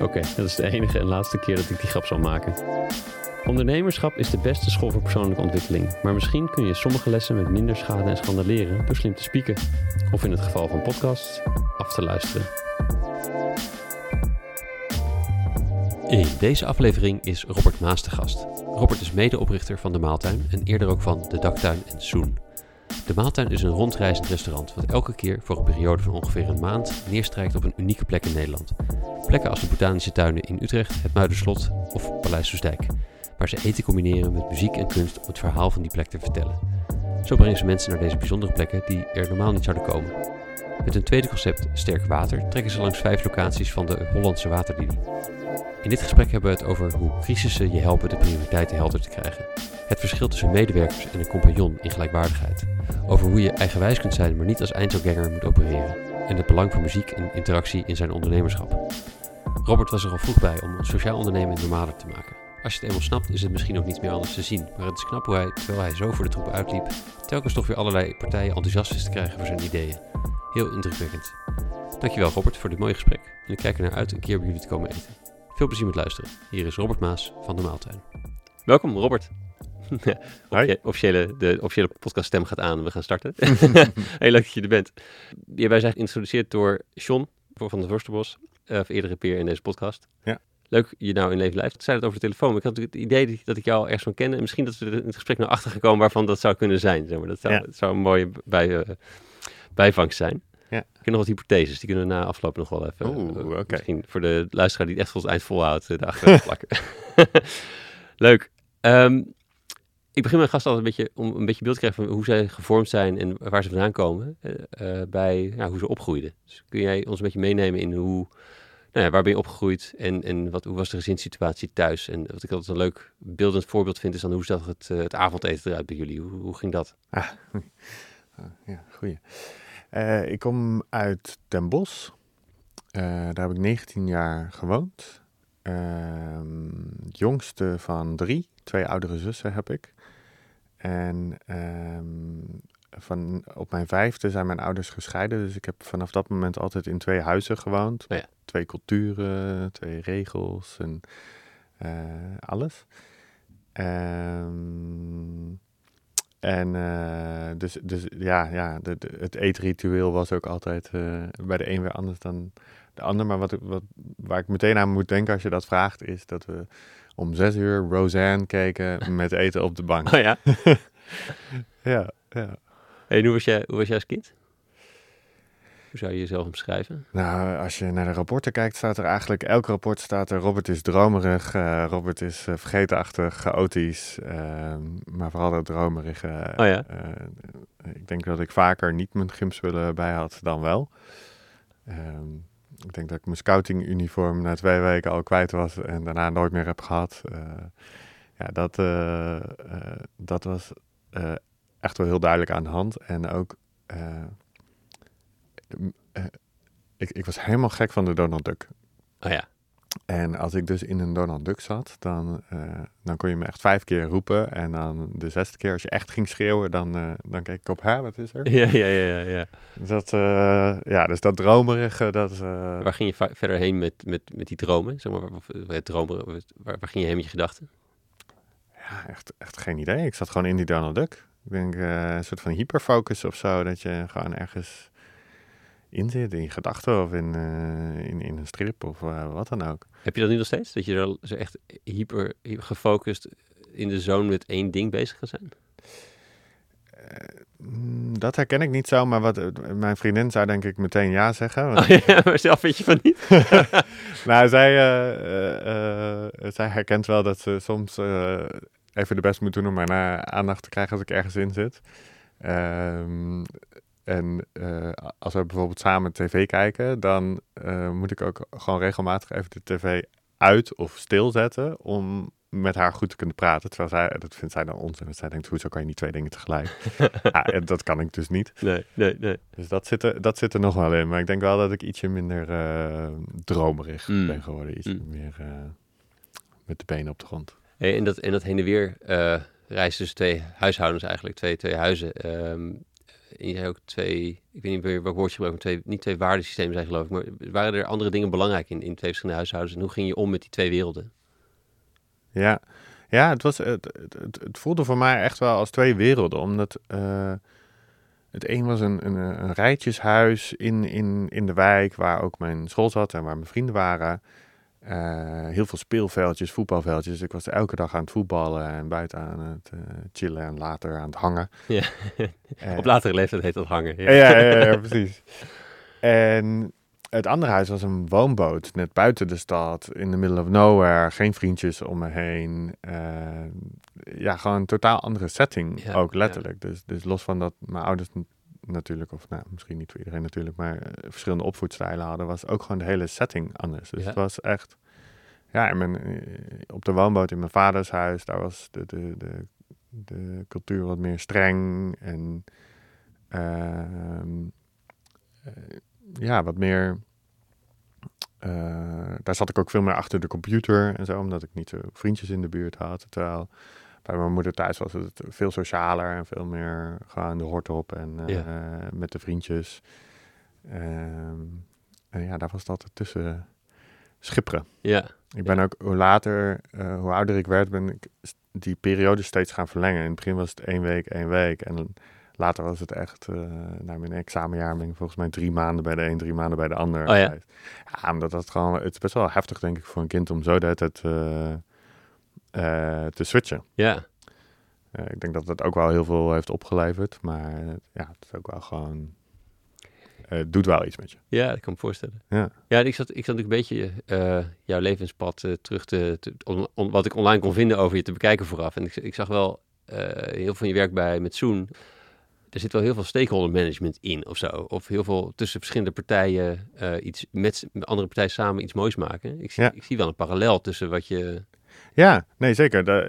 Oké, dat is de enige en laatste keer dat ik die grap zal maken. Ondernemerschap is de beste school voor persoonlijke ontwikkeling, maar misschien kun je sommige lessen met minder schade en schande leren door slim te spieken. Of in het geval van podcasts, af te luisteren. In deze aflevering is Robert Maas de gast. Robert is medeoprichter van De Maaltuin en eerder ook van De Daktuin en Soen. De Maaltuin is een rondreizend restaurant wat elke keer voor een periode van ongeveer een maand neerstrijkt op een unieke plek in Nederland. Plekken als de Botanische Tuinen in Utrecht, het Muiderslot of Paleis Soesdijk waar ze eten combineren met muziek en kunst om het verhaal van die plek te vertellen. Zo brengen ze mensen naar deze bijzondere plekken die er normaal niet zouden komen. Met hun tweede concept, Sterk Water, trekken ze langs vijf locaties van de Hollandse waterlinie. In dit gesprek hebben we het over hoe crisissen je helpen de prioriteiten helder te krijgen. Het verschil tussen medewerkers en een compagnon in gelijkwaardigheid. Over hoe je eigenwijs kunt zijn, maar niet als eindselganger moet opereren. En het belang van muziek en interactie in zijn ondernemerschap. Robert was er al vroeg bij om sociaal ondernemen normaler te maken. Als je het eenmaal snapt, is het misschien ook niet meer anders te zien. Maar het is knap hoe hij, terwijl hij zo voor de troepen uitliep, telkens toch weer allerlei partijen enthousiast is te krijgen voor zijn ideeën. Heel indrukwekkend. Dankjewel Robert voor dit mooie gesprek. En ik kijk er naar uit een keer bij jullie te komen eten. Veel plezier met luisteren. Hier is Robert Maas van de Maaltuin. Welkom Robert. officiële, de officiële podcaststem gaat aan. We gaan starten. Heel leuk dat je er bent. wij zijn geïntroduceerd door Sean van de Worstenbos. Uh, eerdere peer in deze podcast. Ja leuk je nou in leven blijft. Ik zei het over de telefoon. ik had het idee dat ik jou al ergens van kende. En misschien dat we er in het gesprek naar achter gekomen waarvan dat zou kunnen zijn. Zeg maar. dat, zou, zou een mooie bij, uh, bijvangst zijn. Ja. Ik heb nog wat hypotheses. Die kunnen we na afloop nog wel even. Oeh, uh, Misschien voor de luisteraar die het echt volgens eind volhoudt. De plakken. leuk. Um, ik begin mijn gast altijd een beetje om een beetje beeld te krijgen van hoe zij gevormd zijn en waar ze vandaan komen. bij ja, hoe ze opgroeiden. Dus kun jij ons een beetje meenemen in hoe nou ja, waar ben je opgegroeid en, en wat, hoe was de gezinssituatie thuis? En wat ik altijd een leuk beeldend voorbeeld vind, is dan hoe zag het, uh, het avondeten eruit bij jullie? Hoe, hoe ging dat? Ah, ja, ik kom uit Den Bosch. Daar heb ik 19 jaar gewoond. Ehm, jongste van drie. Twee oudere zussen heb ik. En um, van, op mijn vijfde zijn mijn ouders gescheiden. Dus ik heb vanaf dat moment altijd in twee huizen gewoond. Oh ja. Twee culturen, twee regels en uh, alles. Um, en uh, dus, dus ja, ja de, de, het eetritueel was ook altijd uh, bij de een weer anders dan de ander. Maar wat, wat, waar ik meteen aan moet denken als je dat vraagt, is dat we om zes uur Roseanne keken met eten op de bank. Oh ja? ja, ja. En hoe was jij, hoe was jij als kind? Hoe zou je jezelf omschrijven? Nou, als je naar de rapporten kijkt, staat er eigenlijk... Elk rapport staat er... Robert is dromerig, uh, Robert is uh, vergeetachtig, chaotisch. Uh, maar vooral dat dromerige. Oh ja? ik denk dat ik vaker niet mijn gymspullen bij had dan wel. Ehm, ik denk dat ik mijn scoutinguniform na twee weken al kwijt was... en daarna nooit meer heb gehad. ja, dat, dat was echt wel heel duidelijk aan de hand. En ook, ik, ik was helemaal gek van de Donald Duck. Oh ja. En als ik dus in een Donald Duck zat, dan, uh, dan kon je me echt vijf keer roepen. En dan de zesde keer, als je echt ging schreeuwen, dan, dan keek ik op, haar, wat is er? Ja, ja, ja, ja. Dat, ja, dus dat dromerige, dat... Waar ging je verder heen met, met, met die dromen? Zeg maar, het dromen, waar, waar ging je heen met je gedachten? Ja, echt, echt geen idee. Ik zat gewoon in die Donald Duck. Ik denk uh, een soort van hyperfocus of zo. Dat je gewoon ergens in zit, in gedachten of in, uh, in, in een strip of uh, wat dan ook. Heb je dat nu nog steeds? Dat je er zo echt hyper gefocust in de zone met één ding bezig kan zijn? dat herken ik niet zo, maar wat mijn vriendin zou denk ik meteen ja zeggen. Want... Oh, ja, maar zelf weet je van niet. nou, zij, zij herkent wel dat ze soms even de best moet doen om mijn aandacht te krijgen als ik ergens in zit. Um, en uh, als we bijvoorbeeld samen tv kijken, dan uh, moet ik ook gewoon regelmatig even de tv uit of stilzetten om met haar goed te kunnen praten. Terwijl zij, dat vindt zij dan onzin. Want zij denkt, hoezo kan je niet twee dingen tegelijk? ja, en dat kan ik dus niet. Nee, nee, nee. Dus dat zit, er, dat zit er nog wel in. Maar ik denk wel dat ik ietsje minder eh, dromerig Mm. ben geworden. Iets Mm. meer eh, met de benen op de grond. Hey, en, dat, en dat heen en weer eh reizen tussen twee huishoudens eigenlijk, twee, twee huizen. Ehm, en je zei ook twee, ik weet niet meer welk woord je gebruikt, twee, niet twee waardesystemen zijn geloof ik, maar waren er andere dingen belangrijk in, in twee verschillende huishoudens? En hoe ging je om met die twee werelden? Ja, ja het, was, het, het, het, het voelde voor mij echt wel als twee werelden. Omdat eh, het een was een, een, een rijtjeshuis in, in, in de wijk waar ook mijn school zat en waar mijn vrienden waren. Eh, heel veel speelveldjes, voetbalveldjes. Ik was elke dag aan het voetballen en buiten aan het eh, chillen en later aan het hangen. Ja. Eh, Op latere leeftijd heet dat hangen. ja, ja, ja, ja, precies. En het andere huis was een woonboot, net buiten de stad, in the middle of nowhere, geen vriendjes om me heen. Ja, gewoon een totaal andere setting, Ja, ook letterlijk. Dus, dus los van dat mijn ouders natuurlijk, of nou, misschien niet voor iedereen natuurlijk, maar eh, verschillende opvoedstijlen hadden, was ook gewoon de hele setting anders. Dus Ja. het was echt, ja, en mijn, eh, op de woonboot in mijn vaders huis, daar was de, de, de, de cultuur wat meer streng en ehm, eh, ja, wat meer. daar zat ik ook veel meer achter de computer en zo, omdat ik niet zo vriendjes in de buurt had. Terwijl bij mijn moeder thuis was het veel socialer en veel meer gewoon de hort op en eh, met de vriendjes. Ehm, en ja, daar was het altijd tussen schipperen. Ja, Ik ben ook, hoe later, eh, hoe ouder ik werd, ben ik die periode steeds gaan verlengen. In het begin was het één week, één week. En later was het echt, eh na mijn examenjaar ben ik volgens mij drie maanden bij de een, drie maanden bij de ander. Oh ja? Ja, omdat dat gewoon, het is best wel heftig denk ik voor een kind om zo hele tijd eh, eh, te switchen. ja. Eh, ik denk dat dat ook wel heel veel heeft opgeleverd. Maar eh, ja, het is ook wel gewoon, eh, het doet wel iets met je. Ja, dat kan ik me voorstellen. Ja. Ja, ik zat, ik zat natuurlijk een beetje eh, jouw levenspad eh, terug te, te on- on- wat ik online kon vinden over je te bekijken vooraf. En ik, ik zag wel eh, heel veel van je werk bij met Zoen. Er zit wel heel veel stakeholder management in of zo. Of heel veel tussen verschillende partijen eh, iets met met andere partijen samen iets moois maken. Ik zie, Ja. ik zie wel een parallel tussen wat je. Ja, nee, zeker. De,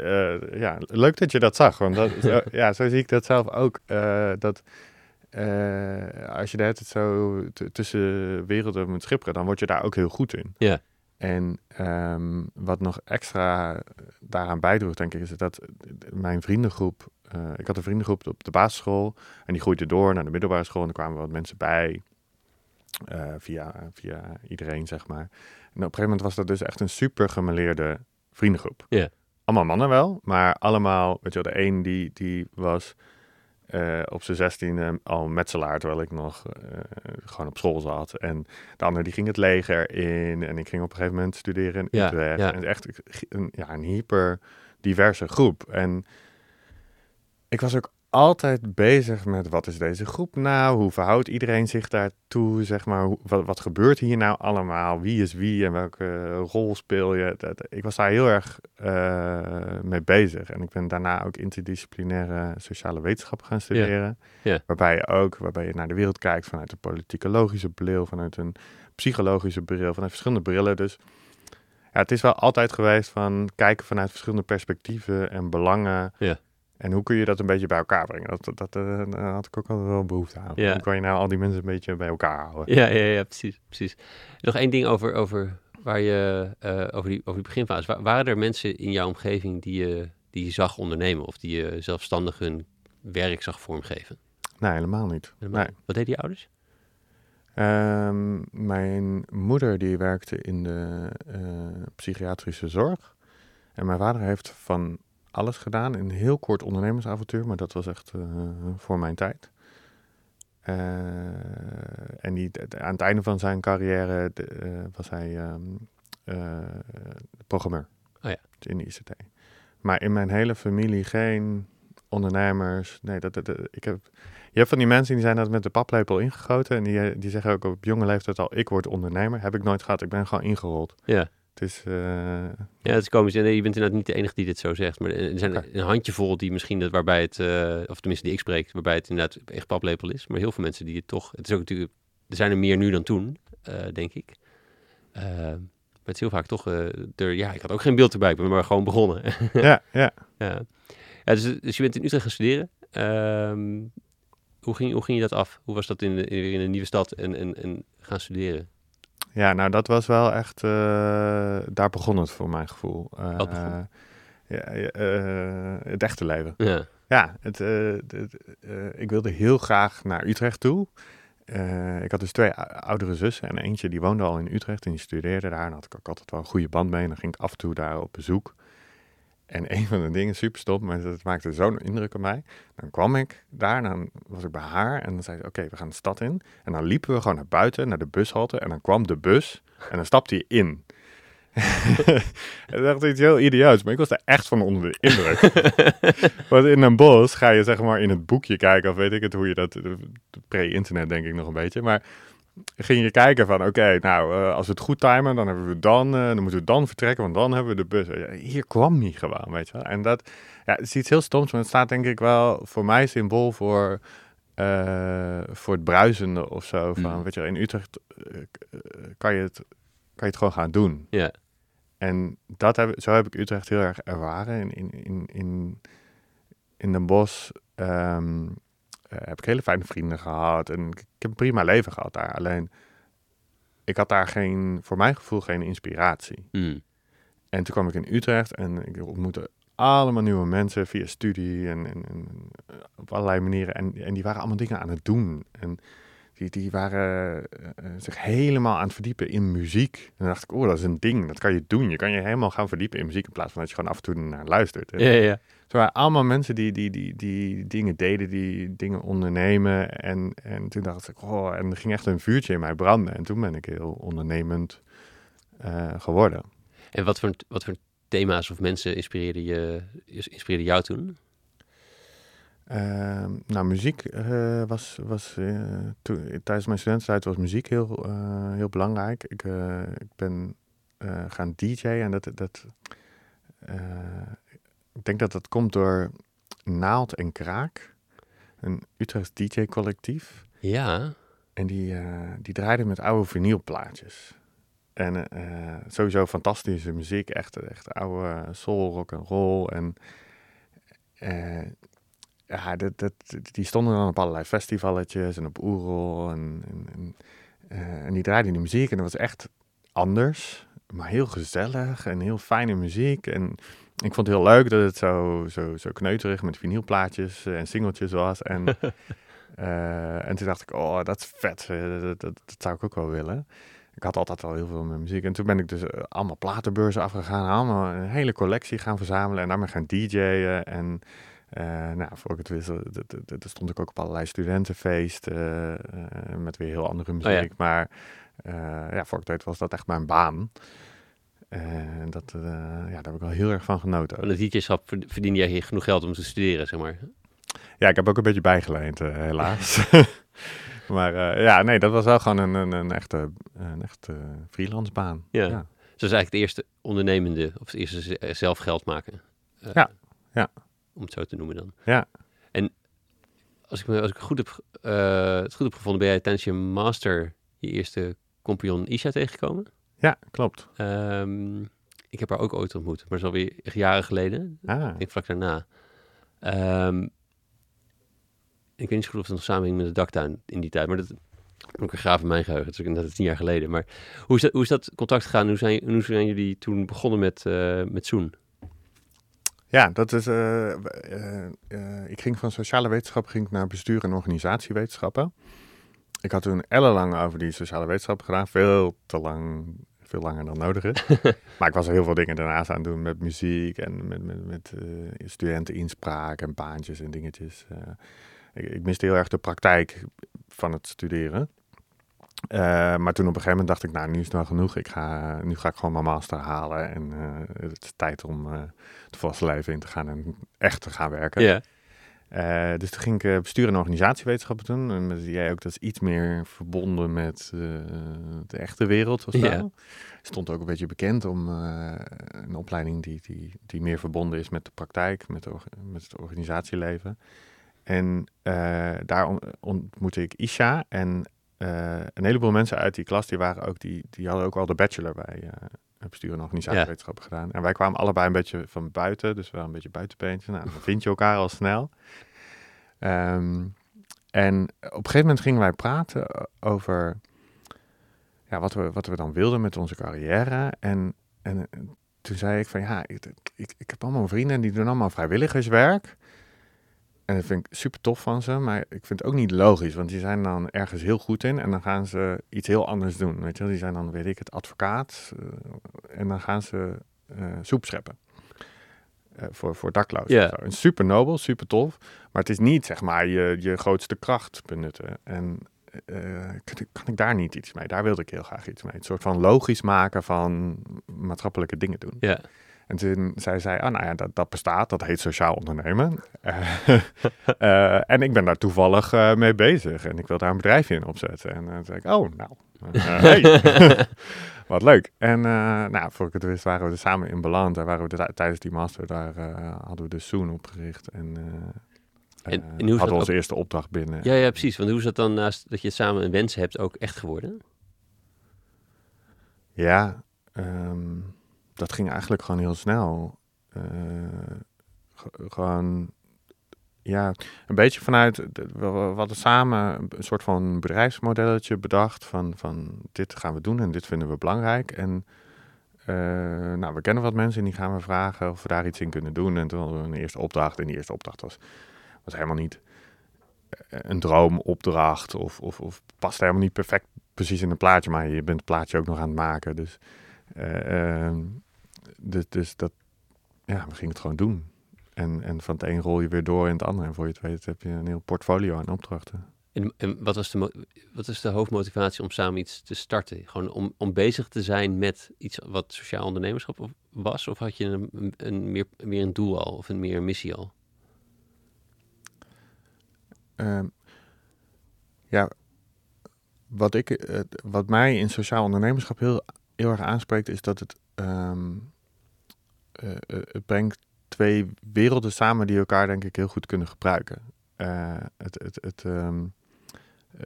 eh, ja, leuk dat je dat zag. Want dat, zo, ja, zo zie ik dat zelf ook. eh, dat eh, als je hele tijd zo tussen werelden moet schipperen, dan word je daar ook heel goed in. Ja. En ehm, wat nog extra daaraan bijdroeg, denk ik, is dat mijn vriendengroep... ik had een vriendengroep op de basisschool en die groeide door naar de middelbare school. En er kwamen wat mensen bij, via, via iedereen, zeg maar. En op een gegeven moment was dat dus echt een super gemeleerde vriendengroep. Ja. Allemaal mannen wel, maar allemaal, weet je wel, de een die, die was eh, op zijn zestiende al metselaar, terwijl ik nog eh, gewoon op school zat. En de ander die ging het leger in en ik ging op een gegeven moment studeren in Ja, Utrecht. ja. En echt een, ja, een hyper diverse groep. En ik was ook altijd bezig met wat is deze groep nou? Hoe verhoudt iedereen zich daartoe? Zeg maar, wat, wat gebeurt hier nou allemaal? Wie is wie en welke rol speel je? Dat, ik was daar heel erg eh, mee bezig. En ik ben daarna ook interdisciplinaire sociale wetenschappen gaan studeren. Ja. Waarbij je ook waarbij je naar de wereld kijkt vanuit een politicologische bril, vanuit een psychologische bril, vanuit verschillende brillen. Dus ja, het is wel altijd geweest van kijken vanuit verschillende perspectieven en belangen. Ja. En hoe kun je dat een beetje bij elkaar brengen? Dat, dat, eh, daar had ik ook altijd wel behoefte aan. Ja. Hoe kan je nou al die mensen een beetje bij elkaar houden? Ja, ja, ja precies, precies. Nog één ding over, over, waar je, eh, over, die, over die beginfase. Wa- waren er mensen in jouw omgeving die je, die je zag ondernemen of die je zelfstandig hun werk zag vormgeven? Nee, helemaal niet. Helemaal. Nee. Wat deden die ouders? Ehm, mijn moeder die werkte in de eh, psychiatrische zorg. En mijn vader heeft van alles gedaan. Een heel kort ondernemersavontuur, maar dat was echt eh, voor mijn tijd. Eh, en die, aan het einde van zijn carrière de- eh, was hij ehm, eh, programmeur Oh ja. in de ICT. Maar in mijn hele familie geen ondernemers. Nee, dat, dat, dat- ik heb, je hebt van die mensen die zijn dat met de paplepel ingegoten. En die, die zeggen ook op jonge leeftijd al, ik word ondernemer. Heb ik nooit gehad, ik ben gewoon ingerold. Ja. Het is, eh, Ja, het is komisch. En, eh, je bent inderdaad niet de enige die dit zo zegt. Maar er zijn een handjevol die misschien dat waarbij het, eh, of tenminste die ik spreek, waarbij het inderdaad echt paplepel is. Maar heel veel mensen die het toch, het is ook natuurlijk, er zijn er meer nu dan toen, eh, denk ik. Maar het is heel vaak toch, er, ja, ik had ook geen beeld erbij, ik ben maar gewoon begonnen. Ja, ja. ja. ja dus, dus je bent in Utrecht gaan studeren. Ehm, hoe, ging, hoe ging je dat af? Hoe was dat in, de- in, in een nieuwe stad en, en, en gaan studeren? Ja, nou dat was wel echt, eh, daar begon het voor mijn gevoel. Begon? ja, eh, het echte leven. Ja, Ja, het, het, ik wilde heel graag naar Utrecht toe. Ik had dus twee ou- oudere zussen en eentje die woonde al in Utrecht en die studeerde daar. En daar had ik ook altijd wel een goede band mee en dan ging ik af en toe daar op bezoek. En een van de dingen, super stom, maar dat maakte zo'n indruk op mij. Dan kwam ik daar en dan was ik bij haar en dan zei ze, oké, we gaan de stad in. En dan liepen we gewoon naar buiten, naar de bushalte en dan kwam de bus en dan stapte je in. dat is echt iets heel idioots, maar ik was daar echt van onder de indruk. Want in een bos ga je zeg maar in het boekje kijken, of weet ik het, hoe je dat, pre-internet denk ik nog een beetje, maar ging je kijken van, oké, nou, eh, als we het goed timen, dan hebben we dan, eh, dan moeten we dan vertrekken, want dan hebben we de bus. Ja, Hier kwam niet gewoon, weet je wel. En dat, ja, het is iets heel stoms, maar het staat denk ik wel voor mij symbool voor, eh, voor het bruisende of zo. Van, Mm. weet je in Utrecht kan, je het, kan je het gewoon gaan doen. ja, En dat heb, zo heb ik Utrecht heel erg ervaren. In, in, in, in, in Den Bosch ehm, eh, heb ik hele fijne vrienden gehad. En ik, heb een prima leven gehad daar. Alleen, ik had daar geen, voor mijn gevoel geen inspiratie. Mm. En toen kwam ik in Utrecht en ik ontmoette allemaal nieuwe mensen via studie en, en, en eh, op allerlei manieren. En, en die waren allemaal dingen aan het doen. En die, die waren eh, eh, zich helemaal aan het verdiepen in muziek. En dan dacht ik, oh, dat is een ding, dat kan je doen. Je kan je helemaal gaan verdiepen in muziek in plaats van dat je gewoon af en toe naar luistert. ja, ja. Het waren allemaal mensen die, die, die, die dingen deden, die dingen ondernemen. En, en toen dacht ik, oh, en er ging echt een vuurtje in mij branden. En toen ben ik heel ondernemend eh, geworden. En wat voor, wat voor thema's of mensen inspireerden, je, inspireerden jou toen? Ehm, nou, muziek eh, was, was eh, toen, tijdens mijn studententijd was muziek heel, heel belangrijk. Ik, ik ben gaan DJ'en en dat, dat ik denk dat dat komt door Naald en Kraak, een Utrechts DJ-collectief. Ja, En die, eh die draaiden met oude vinylplaatjes. En eh, sowieso fantastische muziek, echt, echt oude soul, rock en roll. En eh, ja, dat, dat, die stonden dan op allerlei festivaletjes en op Oerol. En, en, en, en die draaiden die muziek en dat was echt anders, maar heel gezellig en heel fijne muziek. En ik vond het heel leuk dat het zo, zo, zo kneuterig met vinylplaatjes en singeltjes was. En eh, en toen dacht ik, oh, dat is vet. eh, Dat, dat, dat zou ik ook wel willen. Ik had altijd al heel veel met muziek. En toen ben ik dus eh, allemaal platenbeurzen afgegaan. Allemaal een hele collectie gaan verzamelen. En daarmee gaan DJ'en. En eh, nou, voor ik het wist, eh, stond ik ook op allerlei studentenfeesten. eh, eh, met weer heel andere muziek. ja. Maar eh, ja, voor ik het weet was dat echt mijn baan. En dat, eh, ja, daar heb ik wel heel erg van genoten. van het DJ-schap verdiende jij genoeg geld om te studeren, zeg maar. Ja, ik heb ook een beetje bijgeleend, eh, helaas. maar eh, ja, nee, dat was wel gewoon een, een, een echte, een echte freelance baan. Ja. ja. Dus dat is eigenlijk het eerste ondernemende, of het eerste eh, zelf geld maken. Eh, Ja, ja. Om het zo te noemen dan. Ja. En als ik, me, als ik goed heb, eh, het goed heb gevonden, ben jij tijdens je master je eerste compagnon Isha tegengekomen. Ja, klopt. Ehm, ik heb haar ook ooit ontmoet, maar dat is alweer jaren geleden. Ah, Ik vlak daarna. Ehm, ik weet niet zo goed of het nog samenhing met de daktuin in die tijd, maar dat ik weer graven in mijn geheugen. Het is ook net tien jaar geleden. Maar hoe is dat, hoe is dat contact gegaan? Hoe zijn, hoe zijn jullie toen begonnen met, eh met Zoen? ja, dat is. eh, eh, ik ging van sociale wetenschap ging ik naar bestuur en organisatiewetenschappen. Ik had toen ellenlang over die sociale wetenschappen gedaan. Veel te lang, veel langer dan nodig is. maar ik was er heel veel dingen daarnaast aan het doen met muziek en met, met, met eh, studenteninspraak en baantjes en dingetjes. Eh, ik, ik miste heel erg de praktijk van het studeren. Eh, maar toen op een gegeven moment dacht ik, nou, nu is het wel genoeg. Ik ga, nu ga ik gewoon mijn master halen. En het is tijd om het volwassen leven in te gaan en echt te gaan werken. Ja. Eh, dus toen ging ik eh, bestuur en organisatiewetenschappen doen. En met jij ook, dat is iets meer verbonden met eh, de echte wereld of zo. Ja. Stond ook een beetje bekend om een opleiding die, die, die meer verbonden is met de praktijk, met, de, met het organisatieleven. En daar on- ontmoette ik Isha. En een heleboel mensen uit die klas, die, waren ook, die, die hadden ook al de bachelor bij uh, bestuur en organisatiewetenschappen gedaan. En wij kwamen allebei een beetje van buiten, dus wel een beetje buitenbeentje. Nou, dan vind je elkaar al snel. Ehm, en op een gegeven moment gingen wij praten over ja, wat, we, wat we dan wilden met onze carrière. En, en toen zei ik van ja, ik, ik, ik heb allemaal vrienden die doen allemaal vrijwilligerswerk. En dat vind ik super tof van ze, maar ik vind het ook niet logisch, want die zijn dan ergens heel goed in en dan gaan ze iets heel anders doen. Weet je wel? Die zijn dan, weet ik het, advocaat uh, en dan gaan ze uh, soep scheppen. Uh, voor, voor daklozen. En super nobel, super tof, maar het is niet zeg maar je, je grootste kracht benutten. En kan, kan, ik daar niet iets mee? Daar wilde ik heel graag iets mee. Een soort van logisch maken van maatschappelijke dingen doen. Ja. En toen zei zij, ah, nou ja, dat, dat bestaat, dat heet sociaal ondernemen. uh, en ik ben daar toevallig uh, mee bezig en ik wil daar een bedrijfje in opzetten. En toen zei ik, oh, nou, hey. wat leuk. En nou, voor ik het wist waren we er samen in beland. Daar waren we de, tijdens die master, daar hadden we de Soon opgericht. En, en, en hoe hadden we onze ook... eerste opdracht binnen. Ja, ja, precies. Want hoe is dat dan naast dat je samen een wens hebt ook echt geworden? Ja, um, dat ging eigenlijk gewoon heel snel. Uh, gewoon, ja, een beetje vanuit, we hadden samen een soort van bedrijfsmodelletje bedacht van, van dit gaan we doen en dit vinden we belangrijk. En uh, nou, we kennen wat mensen en die gaan we vragen of we daar iets in kunnen doen. En toen hadden we een eerste opdracht en die eerste opdracht was, was helemaal niet een droomopdracht of, of, of past helemaal niet perfect precies in het plaatje, maar je bent het plaatje ook nog aan het maken. Dus uh, dus, dus dat, ja, we gingen het gewoon doen. En, en van het een rol je weer door in het andere. En voor je het weet heb je een heel portfolio aan opdrachten. En, en wat, was de, wat is de hoofdmotivatie om samen iets te starten? Gewoon om, om bezig te zijn met iets wat sociaal ondernemerschap was? Of had je een, een, meer, meer een doel al of een meer een missie al? Um, ja, wat, ik, wat mij in sociaal ondernemerschap heel, heel erg aanspreekt, is dat het um, uh, het brengt twee werelden samen die elkaar denk ik heel goed kunnen gebruiken. Uh, het, het, het, um,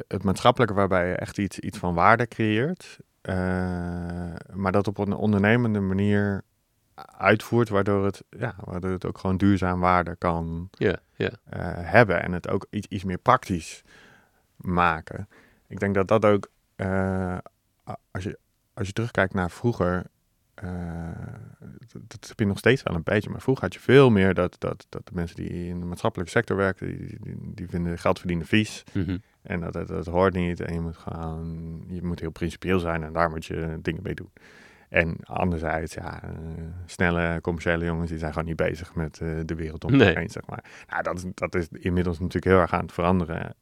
het maatschappelijke waarbij je echt iets, iets van waarde creëert, uh, maar dat op een ondernemende manier uitvoert, waardoor het, ja, waardoor het ook gewoon duurzaam waarde kan yeah, yeah. hebben en het ook iets, iets meer praktisch maken. Ik denk dat dat ook, als, je, als je terugkijkt naar vroeger, uh, dat, heb je nog steeds wel een beetje. Maar vroeger had je veel meer dat, dat, dat de mensen die in de maatschappelijke sector werken, die, die, die vinden geld verdienen vies. Mm -hmm. En dat, dat, dat, hoort niet. En je moet gewoon, je moet heel principieel zijn en daar moet je dingen mee doen. En anderzijds, ja, uh, snelle commerciële jongens, die zijn gewoon niet bezig met uh, de wereld om zich nee. heen, zeg maar. Nou, dat is, dat is inmiddels natuurlijk heel erg aan het veranderen.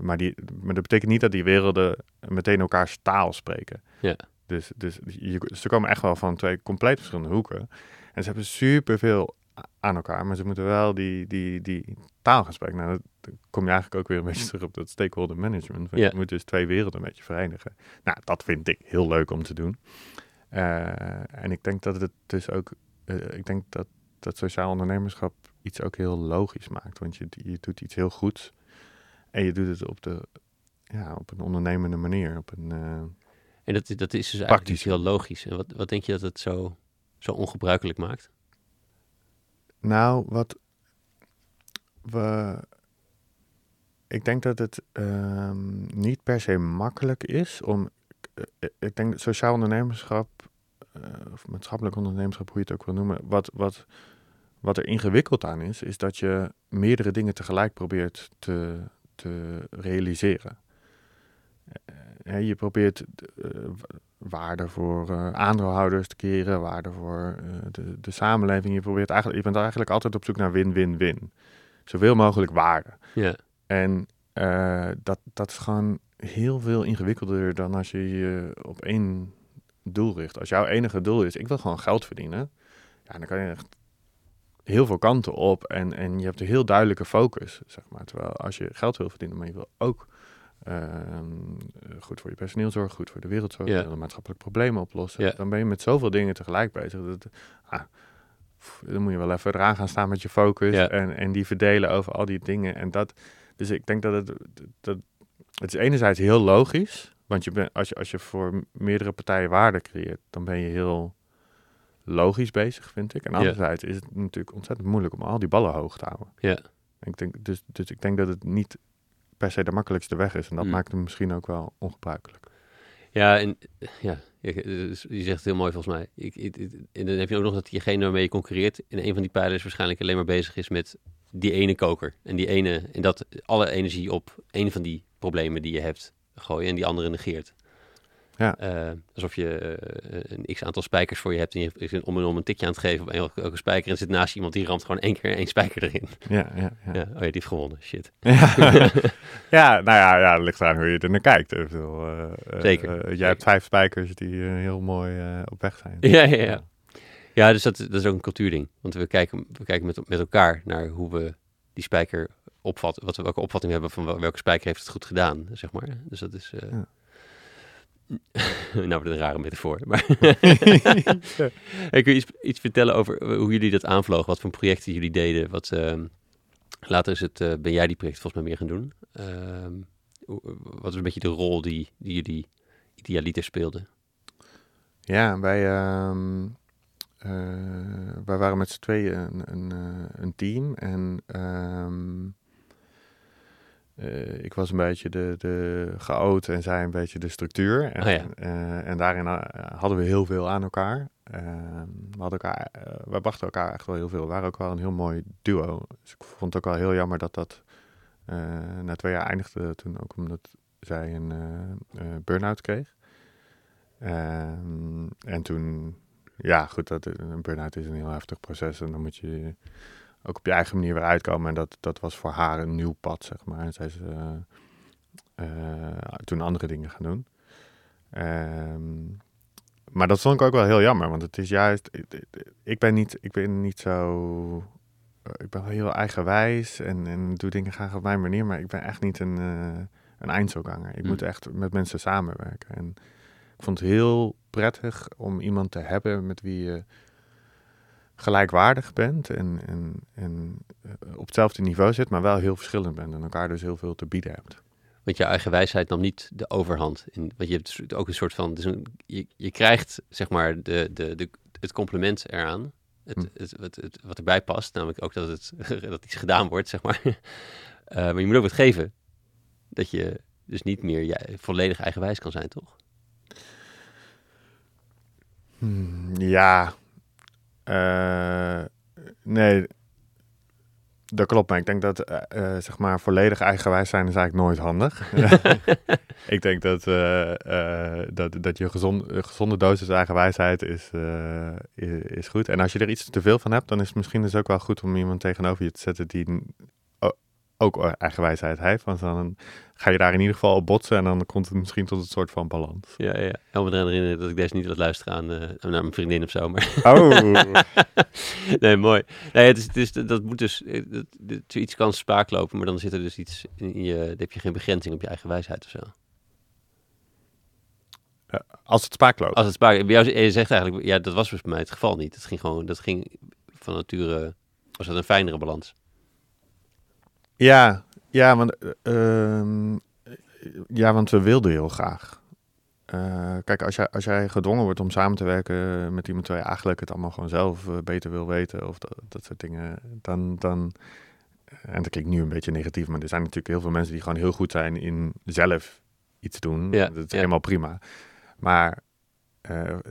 maar, die, maar dat betekent niet dat die werelden meteen elkaars taal spreken. Ja. Dus, dus je, ze komen echt wel van twee compleet verschillende hoeken. En ze hebben superveel aan elkaar, maar ze moeten wel die, die, die taal gaan spreken. Nou, dan kom je eigenlijk ook weer een beetje terug op dat stakeholder management. Ja. Je moet dus twee werelden een beetje verenigen. Nou, dat vind ik heel leuk om te doen. Uh, en ik denk dat het dus ook, uh, ik denk dat dat sociaal ondernemerschap iets ook heel logisch maakt. Want je, je doet iets heel goeds en je doet het op, de, ja, op een ondernemende manier. Op een, uh, en dat, dat is dus eigenlijk iets heel logisch. En wat, wat denk je dat het zo, zo ongebruikelijk maakt? Nou, wat we. Ik denk dat het um, niet per se makkelijk is om. Uh, ik denk dat sociaal ondernemerschap, uh, of maatschappelijk ondernemerschap, hoe je het ook wil noemen. Wat, wat, wat er ingewikkeld aan is, is dat je meerdere dingen tegelijk probeert te, te realiseren. Je probeert uh, waarde voor uh, aandeelhouders te creëren, waarde voor de, de, samenleving. Je, probeert eigenlijk, je bent eigenlijk altijd op zoek naar win-win-win. Zoveel mogelijk waarde. Ja. En dat, dat is gewoon heel veel ingewikkelder dan als je je op één doel richt. Als jouw enige doel is, ik wil gewoon geld verdienen. Ja, dan kan je echt heel veel kanten op en, en je hebt een heel duidelijke focus, zeg maar. Terwijl als je geld wil verdienen, maar je wil ook goed voor je personeel zorgen, goed voor de wereld zorgen, Ja. de maatschappelijke problemen oplossen. Ja. Dan ben je met zoveel dingen tegelijk bezig. Dat, ah, dan moet je wel even eraan gaan staan met je focus Ja. en, en die verdelen over al die dingen. En dat, dus ik denk dat het, dat, het is enerzijds heel logisch, want je als, je, als je voor meerdere partijen waarde creëert, dan ben je heel logisch bezig, vind ik. En Ja. anderzijds is het natuurlijk ontzettend moeilijk om al die ballen hoog te houden. Ja. Ik denk, dus, dus ik denk dat het niet per se de makkelijkste weg is. En dat Mm. maakt hem misschien ook wel ongebruikelijk. Ja, en ja, je, zegt het heel mooi volgens mij. Ik, ik- ik- en dan heb je ook nog dat diegene waarmee je concurreert in een van die pijlers waarschijnlijk alleen maar bezig is met die ene koker. En die ene, en dat alle energie op een van die problemen die je hebt gooien en die andere negeert. Ja. Eh, alsof je eh, een x aantal spijkers voor je hebt en je is om en om een tikje aan het geven op elke, elke spijker en zit naast iemand die ramt gewoon één keer één spijker erin. Ja, ja, ja. Ja. Oh ja, die heeft gewonnen. Shit. Ja, ja nou ja, ja, het ligt eraan hoe je er naar kijkt. Ik bedoel, eh, Zeker. jij hebt vijf spijkers die heel mooi op weg zijn. Ja, ja, ja. Ja, dus dat, dat is ook een cultuurding. Want we kijken, we kijken met, met elkaar naar hoe we die spijker opvatten. Wat we, welke opvatting hebben van wel- welke spijker heeft het goed gedaan, zeg maar. Dus dat is... Ja. nou, het een rare metafoor. Maar ik wil iets, iets vertellen over eh, hoe jullie dat aanvlogen. Wat voor projecten jullie deden. Wat, ehm, later is het, eh, ben jij die project volgens mij meer gaan doen. Ehm, hoe- wat is een beetje de rol die, die jullie idealiter speelden? Ja, wij, ehm, eh, wij waren met z'n tweeën een, een, eh, een team. En ehm, eh, ik was een beetje de, de chaot en zij een beetje de structuur. En, Oh ja. eh, en daarin eh, hadden we heel veel aan elkaar. Ehm, we, hadden elkaar we brachten elkaar echt wel heel veel. We waren ook wel een heel mooi duo. Dus ik vond het ook wel heel jammer dat dat na twee jaar eindigde toen ook omdat zij een burn-out kreeg. Ehm, en toen, ja, goed, dat, een burn-out is een heel heftig proces. En dan moet je ook op je eigen manier weer uitkomen. En dat, dat was voor haar een nieuw pad, zeg maar. En zij is eh, eh, toen andere dingen gaan doen. Ehm, maar dat vond ik ook wel heel jammer, want het is juist, ik, ben niet, ik ben niet zo, eh, ik ben wel heel eigenwijs en, en doe dingen graag op mijn manier, maar ik ben echt niet een, eh een eindselganger. Ik Mm. moet echt met mensen samenwerken. En ik vond het heel prettig om iemand te hebben met wie je gelijkwaardig bent en, en, en eh, op hetzelfde niveau zit, maar wel heel verschillend bent en elkaar dus heel veel te bieden hebt. Want je eigen wijsheid nam niet de overhand. In, want je hebt dus ook een soort van. Dus een, je, je krijgt zeg maar de, de, de, het compliment eraan. Het, Hm. het, het, het- wat erbij past. Namelijk ook dat, het, dat iets gedaan wordt, zeg maar. Eh, maar je moet ook wat geven. Dat je dus niet meer jij, volledig eigenwijs kan zijn, toch? Hmm, ja. Eh, nee. Dat klopt, maar ik denk dat eh, eh, zeg maar volledig eigenwijs zijn is eigenlijk nooit handig. ik denk dat, dat, dat je gezond, gezonde dosis eigenwijsheid is, is goed. En als je er iets te veel van hebt, dan is het misschien dus ook wel goed om iemand tegenover je te zetten die ook eigenwijsheid heeft. Want dan ga je daar in ieder geval op botsen en dan komt het misschien tot een soort van balans. Ja, ja. Help me eraan herinneren dat ik deze niet laat luisteren aan, eh, aan mijn vriendin of zo. Maar Oh, nee, mooi. Nee, het is, het is, dat moet dus, eh, dat, dat- iets kan spaak lopen, maar dan zit er dus iets in je, dan heb je geen begrenzing op je eigen wijsheid of zo. als het spaak loopt. Als het spaak, bij jou, je zegt eigenlijk, ja, dat was dus bij mij het geval niet. Het ging gewoon, dat ging van nature, was dat een fijnere balans. Ja, ja, want, eh, ehm, ja, want we wilden heel graag. Eh, kijk, als jij, als jij gedwongen wordt om samen te werken met iemand terwijl je eigenlijk het allemaal gewoon zelf eh, beter wil weten of dat, dat soort dingen, dan, dan, en dat klinkt nu een beetje negatief, maar er zijn natuurlijk heel veel mensen die gewoon heel goed zijn in zelf iets doen. Ja, dat is ja. helemaal prima. Maar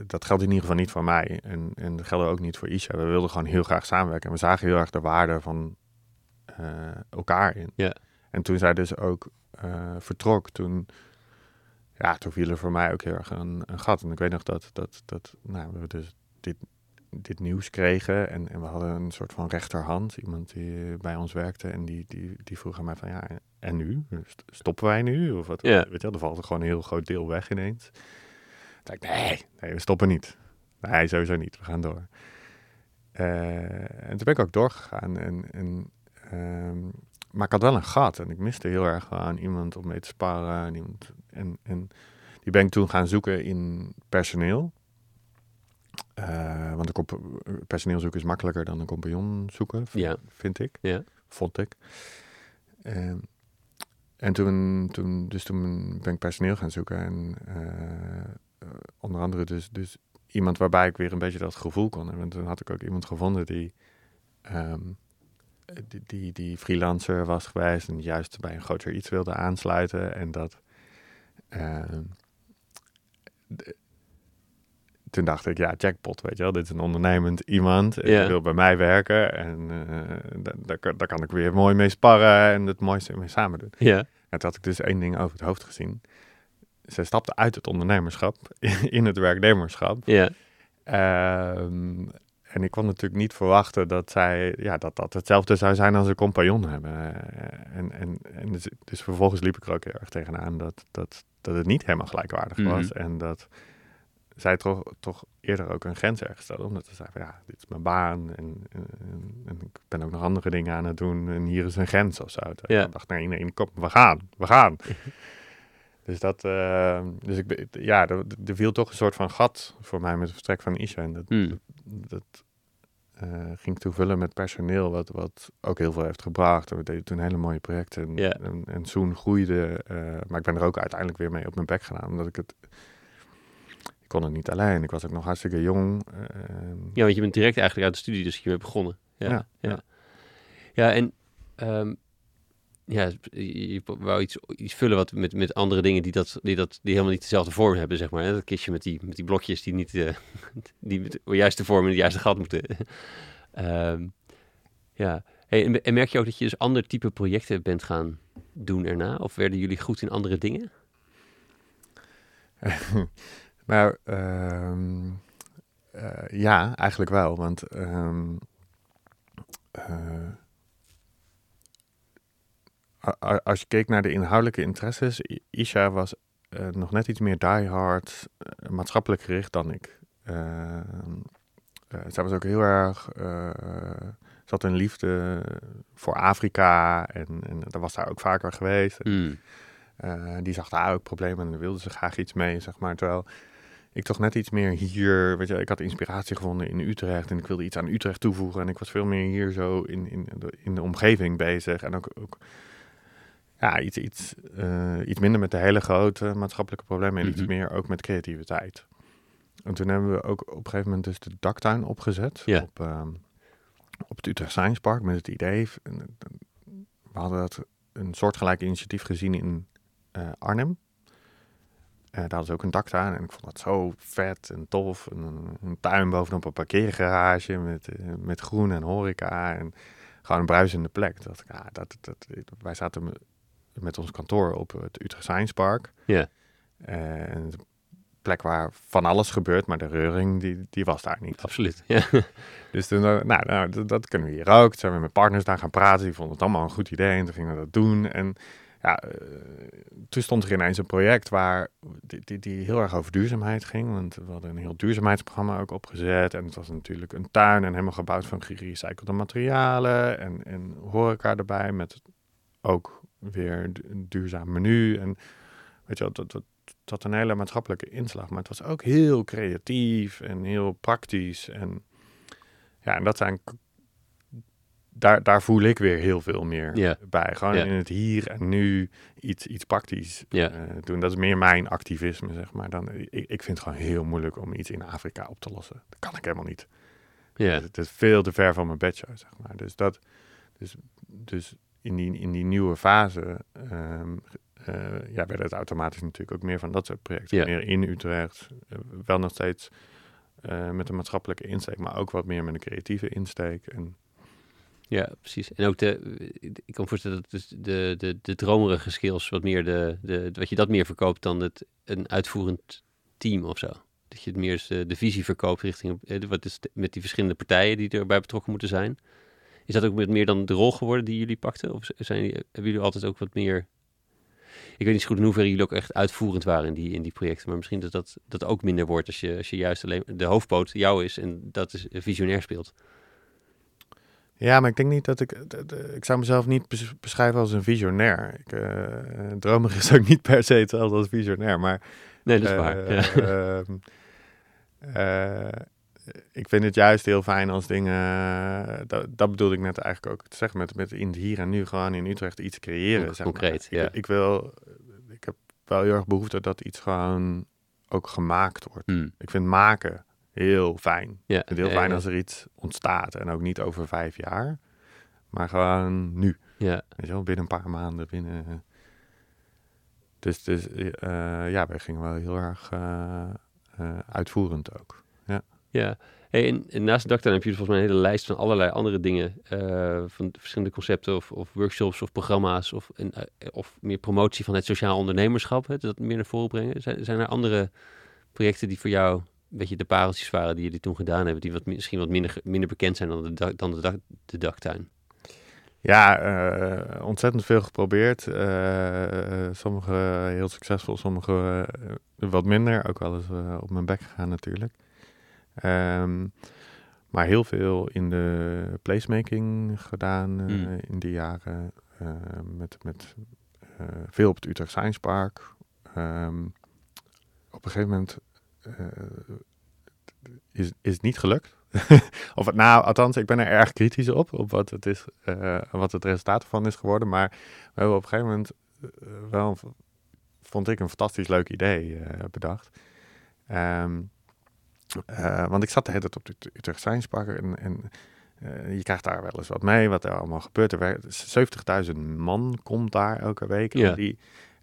dat geldt in ieder geval niet voor mij en, en dat geldt ook niet voor Isha. We wilden gewoon heel graag samenwerken en we zagen heel erg de waarde van elkaar in. Ja. En toen zij dus ook eh, vertrok, toen, ja, toen viel er voor mij ook heel erg een, een gat. En ik weet nog dat, dat, dat nou, we dus dit, dit nieuws kregen en, en we hadden een soort van rechterhand, iemand die bij ons werkte en die, die, die vroeg aan mij van ja, en nu? St- Stoppen wij nu? Of wat? Ja. Weet je wel, er valt er gewoon een heel groot deel weg ineens. Toen dacht ik, nee, nee, we stoppen niet. Nee, sowieso niet. We gaan door. Eh, en toen ben ik ook doorgegaan. En, en, ehm, maar ik had wel een gat. En ik miste heel erg aan iemand om mee te sparren. En, iemand, en, en die ben ik toen gaan zoeken in personeel. Eh, want personeel zoeken is makkelijker dan een compagnon zoeken, Ja. vind ik. Ja. Vond ik. Ehm, en toen, toen, dus toen ben ik personeel gaan zoeken. En uh, onder andere dus, dus iemand waarbij ik weer een beetje dat gevoel kon hebben. En toen had ik ook iemand gevonden die, um, die, die, die, freelancer was geweest en juist bij een groter iets wilde aansluiten. En dat. Uh, toen dacht ik, ja, jackpot, weet je wel. Dit is een ondernemend iemand. Yeah. wil bij mij werken. En uh, daar, daar, kan ik weer mooi mee sparren en het mooiste mee samen doen. Ja. Yeah. En toen had ik dus één ding over het hoofd gezien. Zij stapte uit het ondernemerschap in het werknemerschap. Ja. Um, en ik kon natuurlijk niet verwachten dat zij, ja, dat dat hetzelfde zou zijn als een compagnon hebben. En, en, en dus, dus, vervolgens liep ik er ook heel erg tegenaan dat, dat, dat het niet helemaal gelijkwaardig mm -hmm. was. En dat zij toch, toch eerder ook een grens ergens stelde. Omdat ze zei van ja, dit is mijn baan en, en, en, ik ben ook nog andere dingen aan het doen en hier is een grens of zo. Ja. Ik dacht, nee, nee, kom, we gaan, we gaan. dus dat, uh, dus ik, ja, er, er, viel toch een soort van gat voor mij met het vertrek van Isha. En dat, mm. Dat, uh, ging toevullen met personeel, wat, wat ook heel veel heeft gebracht. En we deden toen hele mooie projecten en, yeah. en, en Zoen groeide. Uh, maar ik ben er ook uiteindelijk weer mee op mijn bek gedaan, omdat ik het kon het niet alleen. Ik was ook nog hartstikke jong. Uh, ja, want je bent direct eigenlijk uit de studie dus hiermee begonnen. Ja, ja. Ja, ja en um, ja, je wou iets, iets vullen wat met, met andere dingen die, dat, die, dat, die helemaal niet dezelfde vorm hebben, zeg maar. Dat kistje met die, met die blokjes die niet uh, die met de juiste vorm in het juiste gat moeten. um, ja, en, merk je ook dat je dus ander type projecten bent gaan doen erna? Of werden jullie goed in andere dingen? Nou, um, uh, ja, eigenlijk wel. Want um, uh, als je keek naar de inhoudelijke interesses, Isha was uh, nog net iets meer diehard maatschappelijk gericht dan ik. zij was ook heel erg. ze had een liefde voor Afrika en, en daar was daar ook vaker geweest. Mm. die zag daar ook problemen en daar wilde ze graag iets mee, zeg maar. Terwijl ik toch net iets meer hier, weet je, ik had inspiratie gevonden in Utrecht en ik wilde iets aan Utrecht toevoegen en ik was veel meer hier zo in, in, de, in de omgeving bezig en ook, ook ja, iets, iets, uh, iets minder met de hele grote maatschappelijke problemen en mm -hmm. iets meer ook met creativiteit. En toen hebben we ook op een gegeven moment dus de daktuin opgezet op, uh, op het Utrecht Science Park met het idee, we hadden dat een soortgelijk initiatief gezien in uh, Arnhem. Uh, daar hadden ze ook een daktuin en ik vond dat zo vet en tof. En een, een tuin bovenop een parkeergarage met, met groen en horeca en gewoon een bruisende plek. Dat, ja, dat, dat, wij zaten met ons kantoor op het Utrecht Science Park. Ja. Uh, een plek waar van alles gebeurt, maar de reuring die, die was daar niet. Absoluut, ja. Dus toen, nou, nou dat, dat, kunnen we hier ook. Toen zijn we met partners daar gaan praten, die vonden het allemaal een goed idee en toen gingen we dat doen. En ja, uh, toen stond er ineens een project waar die, die, die, heel erg over duurzaamheid ging. Want we hadden een heel duurzaamheidsprogramma ook opgezet. En het was natuurlijk een tuin en helemaal gebouwd van gerecyclede materialen. En, en horeca erbij met ook weer een duurzaam menu. En weet je dat, dat, dat een hele maatschappelijke inslag. Maar het was ook heel creatief en heel praktisch. En ja, en dat zijn daar, daar voel ik weer heel veel meer yeah. bij. Gewoon yeah. in het hier en nu iets, iets praktisch yeah. uh, doen. Dat is meer mijn activisme, zeg maar. Dan, ik, ik vind het gewoon heel moeilijk om iets in Afrika op te lossen. Dat kan ik helemaal niet. Yeah. Het is veel te ver van mijn bedshow, zeg maar. Dus, dat, dus, dus in, die, in die nieuwe fase um, uh, ja, werd het automatisch natuurlijk ook meer van dat soort projecten. Meer in Utrecht, uh, wel nog steeds uh, met een maatschappelijke insteek, maar ook wat meer met een creatieve insteek. En, ja, precies. En ook de, ik kan voorstellen dat dus de, de, de dromerige skills wat meer de, de, wat je dat meer verkoopt dan het, een uitvoerend team of zo. Dat je het meer de, de visie verkoopt richting, wat is de, met die verschillende partijen die erbij betrokken moeten zijn. Is dat ook met meer dan de rol geworden die jullie pakten? Of zijn, hebben jullie altijd ook wat meer... Ik weet niet zo goed in hoeverre jullie ook echt uitvoerend waren in die, in die projecten. Maar misschien dat dat, dat ook minder wordt als je, als je juist alleen de hoofdpoot jou is en dat is visionair speelt. Ja, maar ik denk niet dat ik... Ik zou mezelf niet beschrijven als een visionair. Ik, uh, dromig is ook niet per se hetzelfde als visionair, maar... Nee, dat is uh, waar. Ja. Uh, ik vind het juist heel fijn als dingen, dat, dat bedoelde ik net eigenlijk ook te zeggen, met, met in het hier en nu gewoon in Utrecht iets creëren. Zeg Concreet, maar. ja. Ik, ik wil, ik heb wel heel erg behoefte dat iets gewoon ook gemaakt wordt. Hmm. Ik vind maken heel fijn. Ja, Ik vind het heel ja, fijn ja. als er iets ontstaat en ook niet over vijf jaar, maar gewoon nu. Ja, Weet je wel, binnen een paar maanden, binnen... Dus, dus eh, ja, wij gingen wel heel erg eh, eh, uitvoerend ook. Ja. Hey, en, en naast de daktuin heb je volgens mij een hele lijst van allerlei andere dingen. eh, van verschillende concepten of, of workshops of programma's. Of, en, eh, of meer promotie van het sociaal ondernemerschap. Hè, dat meer naar voren brengen. Zijn, er andere projecten die voor jou een beetje de pareltjes waren die jullie toen gedaan hebben. Die wat, mi- misschien wat minder, minder bekend zijn dan de, dan de, dak, de daktuin? Ja, eh, ontzettend veel geprobeerd. Sommige heel succesvol, sommige wat minder. Ook wel eens op mijn bek gegaan natuurlijk. Ehm, maar heel veel in de placemaking gedaan eh, Hmm. in die jaren. eh, met met eh, veel op het Utrecht Science Park. Ehm, op een gegeven moment eh, is, is het niet gelukt. of het, nou, althans, ik ben er erg kritisch op, op wat het, is, wat het resultaat ervan is geworden. Maar we hebben op een gegeven moment wel, vond ik, een fantastisch leuk idee bedacht. Ehm, eh, want ik zat de hele tijd op de Ut- Utrecht Science Park en, en eh, je krijgt daar wel eens wat mee, wat er allemaal gebeurt. Er werkt- 70.000 man komt daar elke week. Ja. En die,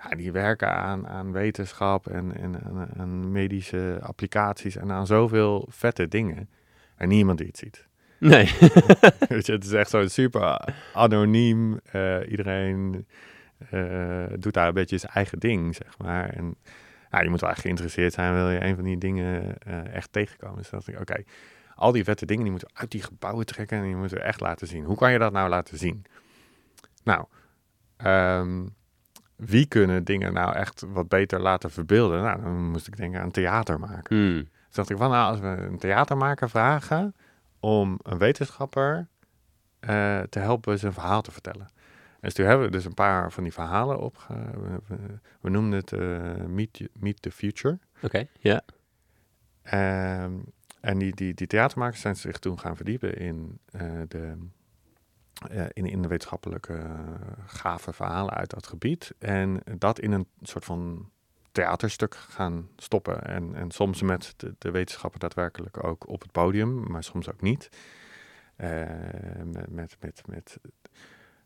ja, die werken aan, aan wetenschap en, en aan, aan medische applicaties en aan zoveel vette dingen. En niemand die het ziet. Nee. Weet je, het is echt zo super anoniem. Eh, iedereen doet daar een beetje zijn eigen ding, zeg maar. En ja, je moet wel echt geïnteresseerd zijn, wil je een van die dingen eh, echt tegenkomen. Dus dacht ik, oké, al die vette dingen, die moeten uit die gebouwen trekken en die moeten we echt laten zien. Hoe kan je dat nou laten zien? Nou, ehm, wie kunnen dingen nou echt wat beter laten verbeelden? Nou, dan moest ik denken aan theater maken. Hmm. Dus dacht ik van, nou, als we een theatermaker vragen om een wetenschapper eh, te helpen zijn verhaal te vertellen. En dus toen hebben we dus een paar van die verhalen op. We, we- we noemden het eh, Meet, Meet the Future. Oké, ja. Ehm, en die, die, die theatermakers zijn zich toen gaan verdiepen in, eh, de, eh, in, in de wetenschappelijke gave verhalen uit dat gebied. En dat in een soort van theaterstuk gaan stoppen. En, en soms met de, de wetenschapper daadwerkelijk ook op het podium, maar soms ook niet. Met, met, met,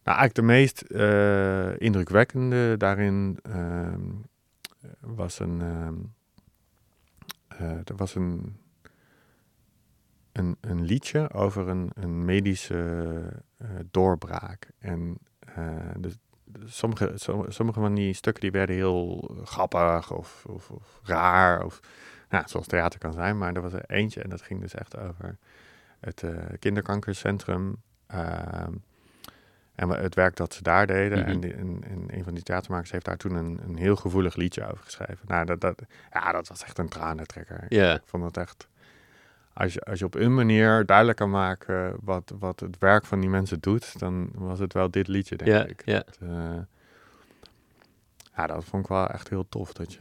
nou, eigenlijk de meest eh, indrukwekkende daarin ehm, was een. ehm, eh, er was een, een, een liedje over een, een medische eh, doorbraak. En eh, dus, sommige, som- sommige van die stukken die werden heel grappig of, of, of raar. Of, nou, zoals theater kan zijn. Maar er was er eentje en dat ging dus echt over het kinderkankercentrum. En het werk dat ze daar deden. Mhm. en, die- en, en een van die theatermakers heeft daar toen een, een heel gevoelig liedje over geschreven. Nou, dat, dat, ja, dat was echt een tranentrekker. Ik vond het echt. Als je, als je op een manier duidelijk kan maken wat, wat het werk van die mensen doet, dan was het wel dit liedje, denk ik. ja. Het, eh, ja, dat vond ik wel echt heel tof. Dat je,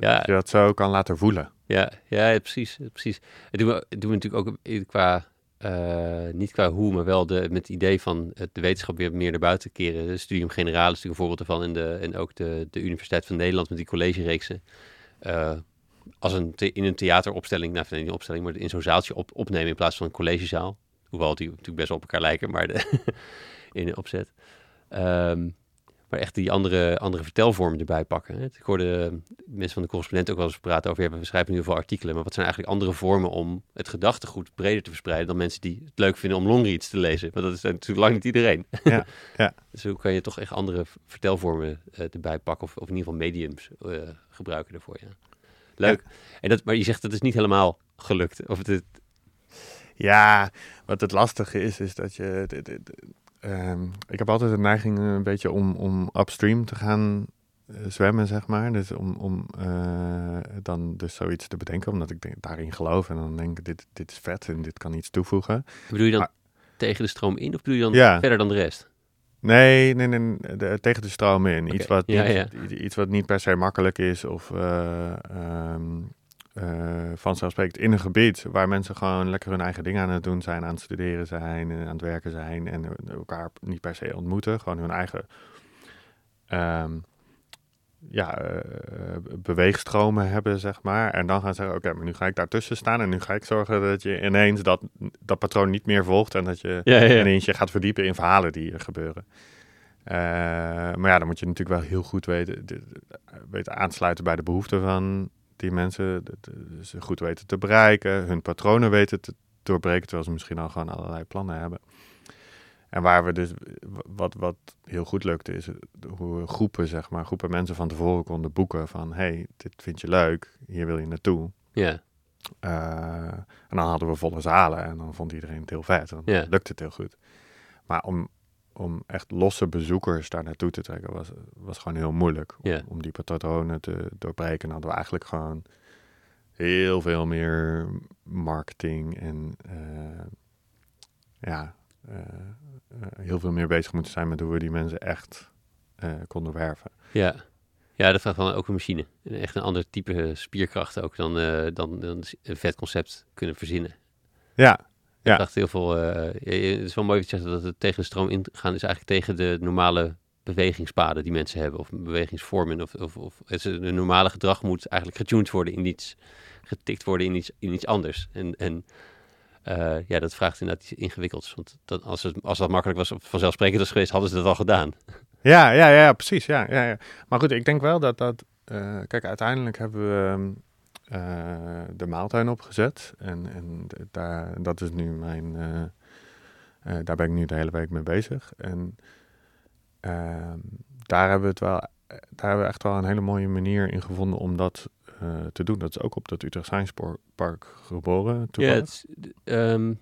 Ja. dat je dat zo kan laten voelen. Ja, ja, precies, precies. Het we natuurlijk ook qua, eh, niet qua hoe, maar wel de, met het idee van het- de wetenschap weer meer naar buiten keren. De Studium Generalis is natuurlijk een voorbeeld ervan en, de, en ook de, de Universiteit van Nederland met die collegereeksen. Eh, als een in een theateropstelling, nou niet een opstelling, maar in zo'n zaaltje op, opnemen in plaats van een collegezaal. Hoewel die natuurlijk best op elkaar lijken, maar de, in de opzet. Ehm, maar echt die andere, andere vertelvormen erbij pakken. hè. Ik hoorde mensen van de correspondent ook wel eens praten over, we schrijven nu heel veel artikelen, maar wat zijn eigenlijk andere vormen om het gedachtegoed breder te verspreiden dan mensen die het leuk vinden om longreads te lezen? Want dat is natuurlijk lang niet iedereen. Ja, ja. dus hoe kan je toch echt andere vertelvormen eh, erbij pakken of, of in ieder geval mediums eh, gebruiken daarvoor, ja. Leuk. En dat, maar je zegt dat is niet helemaal gelukt. Of het- Ja, wat het lastige is, is dat je. Ehm, ik heb altijd de neiging een beetje om, om upstream te gaan eh, zwemmen, zeg maar. Dus om, om eh, dan dus zoiets te bedenken, omdat ik daarin geloof. En dan denk ik, dit, dit is vet en dit kan iets toevoegen. bedoel je dan Maar- tegen de stroom in of bedoel je dan Ja. verder dan de rest? Nee, nee, nee, de- tegen de stroom in. Iets, wat ja, niet, ja. iets wat niet per se makkelijk is of eh, ehm, vanzelfsprekend in een gebied waar mensen gewoon lekker hun eigen dingen aan het doen zijn, aan het studeren zijn, aan het werken zijn en elkaar niet per se ontmoeten, gewoon hun eigen um, ja, uh, beweegstromen hebben, zeg maar. En dan gaan ze zeggen, oké, maar nu ga ik daartussen staan en nu ga ik zorgen dat je ineens dat, dat patroon niet meer volgt en dat je ja, ja, ineens je gaat verdiepen in verhalen die er gebeuren. Uh, maar ja, dan moet je natuurlijk wel heel goed weten, weten aansluiten bij de behoeften van die mensen. Ze goed weten te bereiken, hun patronen weten te doorbreken, terwijl ze misschien al gewoon allerlei plannen hebben. En waar we dus, wat, wat heel goed lukte, is hoe we groepen, zeg maar, groepen mensen van tevoren konden boeken van, hey, dit vind je leuk, hier wil je naartoe. Ja. Uh, en dan hadden we volle zalen en dan vond iedereen het heel vet. Dan lukte het heel goed. Maar om, om echt losse bezoekers daar naartoe te trekken, was, was gewoon heel moeilijk. Om, om die patronen te doorbreken, hadden we eigenlijk gewoon heel veel meer marketing en uh, ja, uh, uh, heel veel meer bezig moeten zijn met hoe we die mensen echt konden werven. Ja. ja, dat vraagt dan ook een machine. Echt een ander type spierkracht ook dan, dan, dan een vet concept kunnen verzinnen. Ja, ja. vraagt heel veel. het is wel mooi dat je dat het tegen de stroom ingaan is eigenlijk tegen de normale bewegingspaden die mensen hebben, of bewegingsvormen. Of, of, of het een normale gedrag moet eigenlijk getuned worden in iets, getikt worden in iets, in iets anders. En, en uh, ja, dat vraagt inderdaad iets ingewikkelds. Want dat, als, het, als dat makkelijk was, vanzelfsprekend was geweest, hadden ze dat al gedaan. Ja, ja, ja, precies. Ja, ja, ja. Maar goed, ik denk wel dat dat... Uh, kijk, uiteindelijk hebben we uh, de maaltuin opgezet. En, en daar, dat is nu mijn... daar ben ik nu de hele week mee bezig. En ehm, daar hebben we het wel... Daar hebben we echt wel een hele mooie manier in gevonden om dat te doen. Dat is ook op dat Utrecht Science Park geboren. Ja, het, um,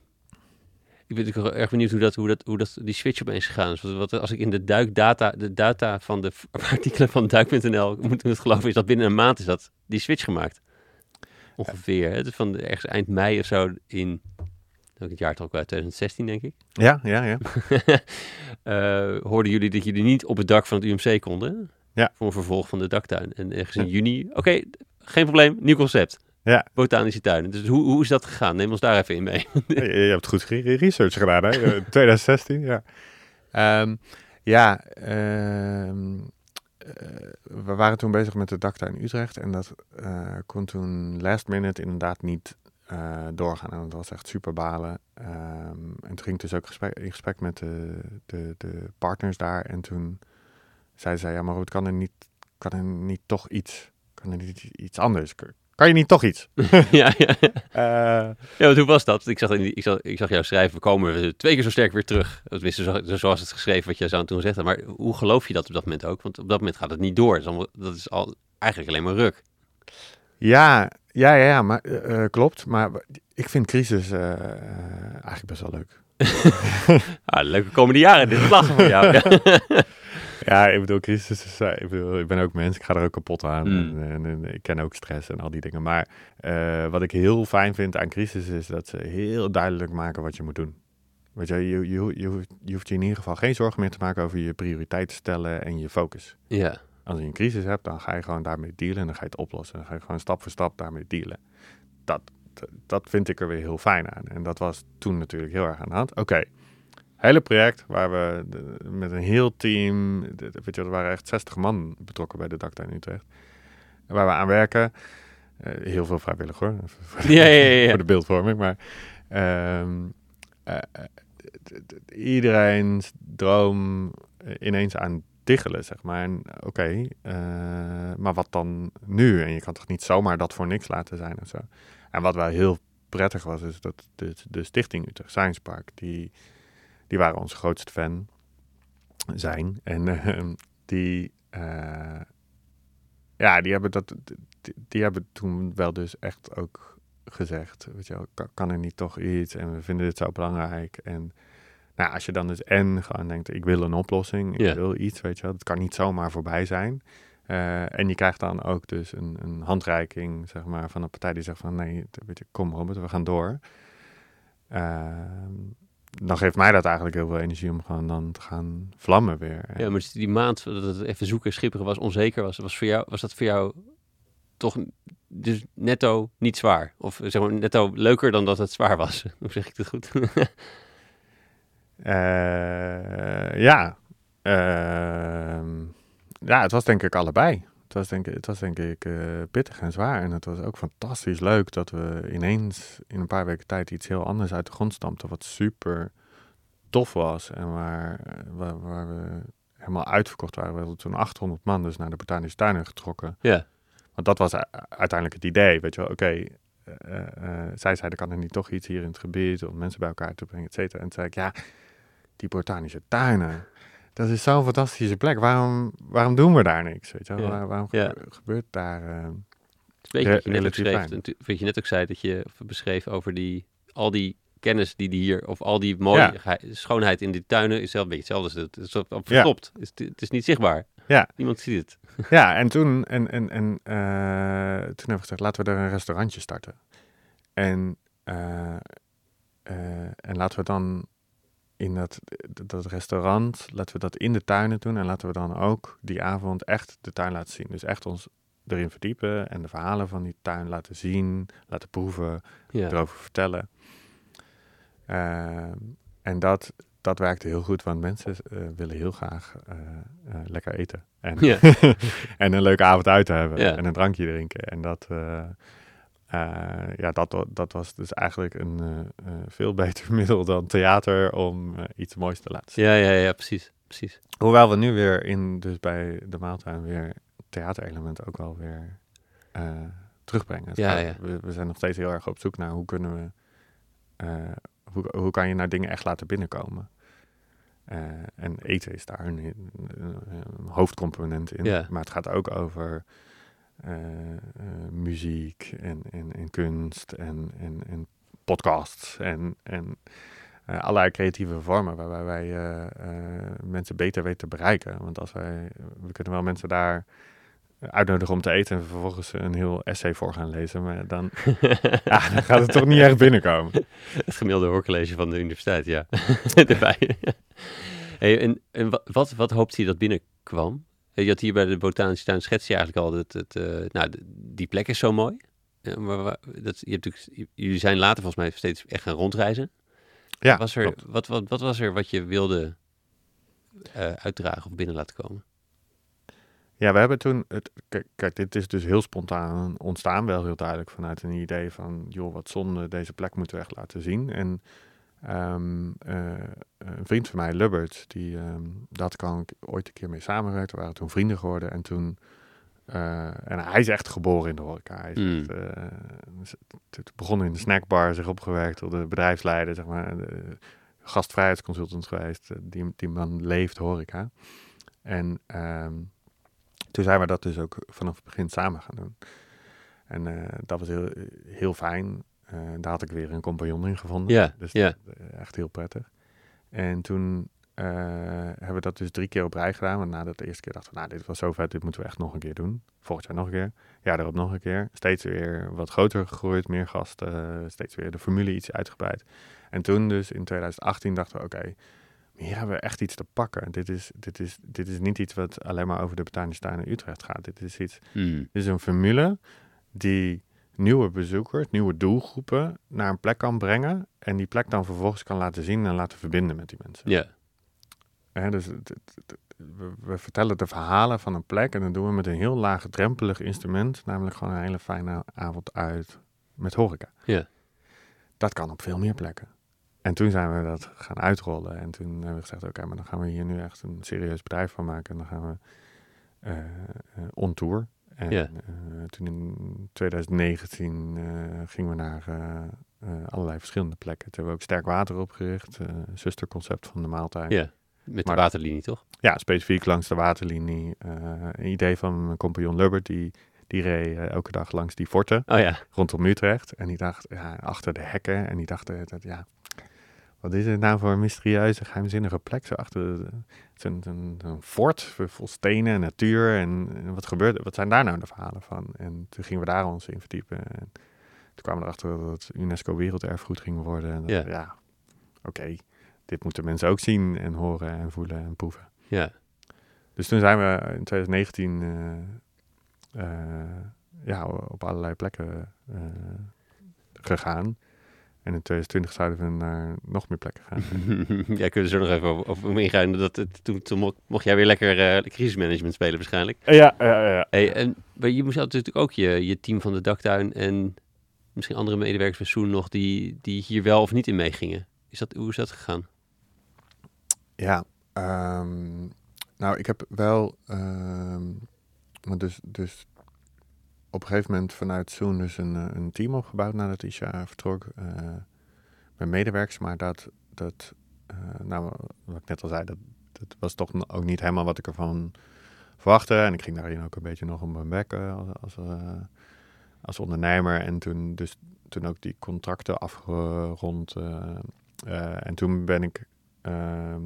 ik ben natuurlijk erg benieuwd hoe dat, hoe dat, hoe dat die switch opeens gegaan is. Wat, wat, als ik in de duikdata, de data van de artikelen van duik.nl moet het geloven, is dat binnen een maand is dat die switch gemaakt. Ongeveer. Ja. Van de, ergens eind mei of zo in ook het jaar toch uit 2016, denk ik. Ja, ja, ja. uh, hoorden jullie dat jullie niet op het dak van het UMC konden? Ja. Voor een vervolg van de daktuin. En ergens in juni, oké, geen probleem, nieuw concept. Ja. Botanische tuinen. Dus hoe, hoe is dat gegaan? Neem ons daar even in mee. je, je hebt goed research gedaan, hè? 2016, ja. Um, ja, um, we waren toen bezig met de daktuin Utrecht. En dat uh, kon toen last minute inderdaad niet uh, doorgaan. En dat was echt super balen. Um, en toen ging ik dus ook gesprek, in gesprek met de, de, de partners daar. En toen zei ze, ja, maar het kan er niet, kan er niet toch iets kan er niet iets anders? Kan je niet toch iets? ja, ja. Uh, ja, hoe was dat? Ik zag, ik, zag, ik zag jou schrijven, we komen twee keer zo sterk weer terug. Tenminste, zo, zoals het geschreven wat je zou toen zeggen. Maar hoe geloof je dat op dat moment ook? Want op dat moment gaat het niet door. Dat is, dat al eigenlijk alleen maar ruk. Ja, ja, ja, ja maar uh, klopt. Maar ik vind crisis uh, eigenlijk best wel leuk. ah, leuke komende jaren. Dit is lachen voor jou. Ja, ik bedoel, crisis is, ik, bedoel, ik ben ook mens, ik ga er ook kapot aan. Mm. En, en, ik ken ook stress en al die dingen. Maar uh, wat ik heel fijn vind aan crisis is dat ze heel duidelijk maken wat je moet doen. Weet je, je, je, je, je hoeft je in ieder geval geen zorgen meer te maken over je prioriteiten stellen en je focus. Ja. Als je een crisis hebt, dan ga je gewoon daarmee dealen en dan ga je het oplossen. Dan ga je gewoon stap voor stap daarmee dealen. Dat, dat vind ik er weer heel fijn aan. En dat was toen natuurlijk heel erg aan de hand. Oké, hele project waar we met een heel team, weet je, er waren echt 60 man betrokken bij de daktuin Utrecht, waar we aan werken. Uh, heel veel vrijwillig hoor, voor, ja, ja, ja, voor de beeldvorming, maar um, uh, iedereen's droom ineens aan diggelen, zeg maar. Oké, okay, uh, maar wat dan nu? En je kan toch niet zomaar dat voor niks laten zijn of zo. En wat wel heel prettig was, is dat de, de stichting Utrecht Science Park, die die waren onze grootste fan zijn. En uh, die, uh, ja, die hebben, dat, die, die, hebben toen wel dus echt ook gezegd, weet je wel, kan, er niet toch iets en we vinden dit zo belangrijk. En nou, als je dan dus en gewoon denkt, ik wil een oplossing, ik yeah. wil iets, weet je wel, het kan niet zomaar voorbij zijn. Uh, en je krijgt dan ook dus een, een handreiking, zeg maar, van een partij die zegt van, nee, weet je, kom Robert, we gaan door. Uh, dan geeft mij dat eigenlijk heel veel energie om gewoon dan te gaan vlammen weer. Ja, maar die maand dat het even zoeken, schipperen was, onzeker was, was, voor jou, was dat voor jou toch dus netto niet zwaar. Of zeg maar netto leuker dan dat het zwaar was. Hoe zeg ik dat goed? Eh, ja. Ehm, ja, het was denk ik allebei. Het was denk, ik- het was denk ik eh, pittig en zwaar. En het was ook fantastisch leuk dat we ineens in een paar weken tijd iets heel anders uit de grond stampten. Wat super tof was. En waar, eh, waar, waar we helemaal uitverkocht waren. We hadden toen 800 man dus naar de Botanische Tuinen getrokken. ja, Want dat was uiteindelijk het idee. Weet je wel, oké. eh, zij zeiden, kan er niet toch iets hier in het gebied om mensen bij elkaar te brengen, et cetera. En toen zei ik, ja, die botanische tuinen, dat is zo'n fantastische plek. Waarom, waarom doen we daar niks? Weet je wel? Ja. Waar- waarom Ja. gebeurt daar... eh, weet je wat je net ook schreef, wat je net ook zei, dat je beschreef over die, al die kennis die die hier, of al die mooie Ja. schoonheid in die tuinen, is wel een beetje hetzelfde. Het is op, op Ja. verstopt. Het, is, niet zichtbaar. Ja. Niemand ziet het. ja, en toen, en, en, en, eh, toen hebben we gezegd, laten we er een restaurantje starten. En, eh, en laten we dan in dat, dat restaurant, laten we dat in de tuinen doen. En laten we dan ook die avond echt de tuin laten zien. Dus echt ons erin verdiepen en de verhalen van die tuin laten zien, laten proeven, Ja. erover vertellen. Ehm, en dat, dat werkte heel goed, want mensen eh, willen heel graag eh, eh, lekker eten. En, Ja. en een leuke avond uit te hebben Ja. en een drankje drinken. En dat, ja, dat, dat was dus eigenlijk een eh, eh, veel beter middel dan theater om eh, iets moois te laten zien. Ja, ja, ja, precies. precies. Hoewel we nu weer in, dus bij de maaltuin weer theaterelement ook wel weer eh, terugbrengen. Ja. We, we zijn nog steeds heel erg op zoek naar hoe kunnen we, eh, hoe, hoe kan je nou dingen echt laten binnenkomen. Eh, en eten is daar een, een- een hoofdcomponent in. Ja. Maar het gaat ook over eh, eh, muziek en, en, en kunst en, en, en podcasts en, en eh, allerlei creatieve vormen waarbij wij eh, eh, mensen beter weten te bereiken. Want als wij, we kunnen wel mensen daar uitnodigen om te eten en vervolgens een heel essay voor gaan lezen, maar dan, ja, dan gaat het toch niet echt binnenkomen. Het gemiddelde hoorcollege van de universiteit, ja. Erbij. hey, en en wa- wat, wat hoopt hij dat binnenkwam? Je had hier bij de Botanische Tuin schets je eigenlijk al dat het, eh, nou, die plek is zo mooi. Eh, maar dat, je hebt natuurlijk, jullie zijn later volgens mij steeds echt gaan rondreizen. Ja, was er, wat, wat, wat was er wat je wilde eh, uitdragen of binnen laten komen? Ja, we hebben toen, het, kijk, kijk, dit is dus heel spontaan ontstaan, wel heel duidelijk vanuit een idee van, joh, wat zonde, deze plek moeten we echt laten zien. En ehm, eh, een vriend van mij, Lubbert, die, ehm dat kan ik ooit een keer mee samengewerkt, we waren toen vrienden geworden en toen, eh, en hij is echt geboren in de horeca. Hij Mm. echt, eh, het begon in de snackbar, zich opgewerkt tot de bedrijfsleider, zeg maar, de gastvrijheidsconsultant geweest. Die, die man leeft horeca. En ehm, toen zijn we dat dus ook vanaf het begin samen gaan doen. En dat was heel, heel fijn. Eh, daar had ik weer een compagnon in gevonden. Ja, Dus ja. dat, eh, echt heel prettig. En toen eh, hebben we dat dus drie keer op rij gedaan. Want na de eerste keer dachten we, nou, dit was zo vet, dit moeten we echt nog een keer doen. Volgend jaar nog een keer. Ja, daarop nog een keer. Steeds weer wat groter gegroeid, meer gasten. steeds weer de formule iets uitgebreid. En toen dus in 2018 dachten we, oké, hier hebben we echt iets te pakken. Dit is, dit, is, dit is niet iets wat alleen maar over de Botanische Tuin in Utrecht gaat. Dit is iets Hmm. dit is een formule die nieuwe bezoekers, nieuwe doelgroepen naar een plek kan brengen. En die plek dan vervolgens kan laten zien en laten verbinden met die mensen. Ja, Hè, dus het- het- het- we, we vertellen de verhalen van een plek en dat doen we met een heel laagdrempelig instrument. Namelijk gewoon een hele fijne avond uit met horeca. Ja. Dat kan op veel meer plekken. En toen zijn we dat gaan uitrollen. En toen hebben we gezegd, oké, maar dan gaan we hier nu echt een serieus bedrijf van maken. En dan gaan we eh, on tour. En Ja. eh, toen in 2019 eh, gingen we naar eh, allerlei verschillende plekken. Toen hebben we ook Sterk Water opgericht. zusterconcept van de maaltijd. ja. Met Maar- de waterlinie, toch? Ja, specifiek langs de waterlinie. Een idee van mijn compagnon Lubbert, die, die reed elke dag langs die forten Oh ja. rondom Utrecht. En die dacht, ja, achter de hekken. En die dacht, dat, ja, wat is het nou voor een mysterieuze, geheimzinnige plek? Zo achter zo'n- zo'n fort vol stenen en natuur. En, en wat gebeurt Wat zijn daar nou de verhalen van? En toen gingen we daar ons in verdiepen. En toen kwamen we erachter dat het UNESCO Werelderfgoed ging worden. En dat, Ja. ja, oké, dit moeten mensen ook zien en horen en voelen en proeven. Ja. Dus toen zijn we in 2019 eh, eh, ja, op allerlei plekken gegaan. gegaan. En in 2020 zouden we naar nog meer plekken gaan. ja, kunnen we zo nog even over, ingaan. Dat, het, toen, toen mocht, jij weer lekker uh, crisismanagement spelen waarschijnlijk. Ja, ja, ja. Hey, en je moest natuurlijk ook je, je team van de daktuin en misschien andere medewerkers van Soen nog die, die hier wel of niet in meegingen. Is dat, hoe is dat gegaan? Ja, um, nou ik heb wel, um, dus, dus op een gegeven moment vanuit Zoom dus een, eh, een team opgebouwd nadat Isha vertrok. Uh, met medewerkers, maar dat, dat uh, nou, wat ik net al zei, dat, dat was toch ook niet helemaal wat ik ervan verwachtte. En ik ging daarin ook een beetje nog om mijn bek als, als, als, ondernemer. En toen, dus, toen ook die contracten afgerond. en toen ben ik ehm,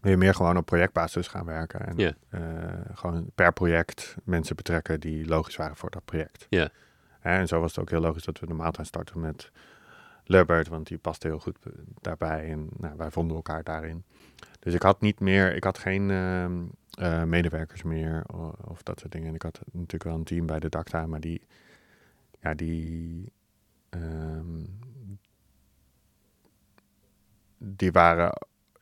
weer meer gewoon op projectbasis gaan werken. En uh, gewoon per project mensen betrekken die logisch waren voor dat project. Ja. En zo was het ook heel logisch dat we de maaltijd starten met Lubbert, want die paste heel goed daarbij. En nou, wij vonden elkaar daarin. Dus ik had niet meer, ik had geen uh, medewerkers meer of, of, dat soort dingen. En ik had natuurlijk wel een team bij de daktuin, maar die, ja, die, um, die waren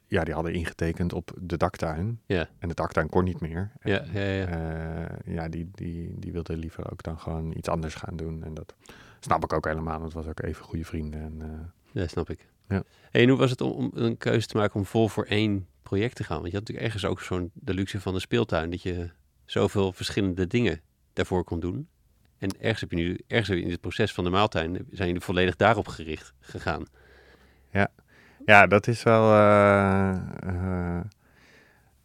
ja, die hadden ingetekend op de daktuin. Ja. En de daktuin kon niet meer. Ja, ja, ja. Uh, ja die, die, die wilde liever ook dan gewoon iets anders gaan doen. En dat snap ik ook helemaal, want het was ook even goede vrienden. En, uh, ja, snap ik. Ja. En hoe was het om, om, een keuze te maken om vol voor één project te gaan? Want je had natuurlijk ergens ook zo'n de luxe van de speeltuin, dat je zoveel verschillende dingen daarvoor kon doen. En ergens heb je nu, ergens heb je in het proces van de maaltuin, zijn jullie volledig daarop gericht gegaan. Ja, ja, dat is wel uh,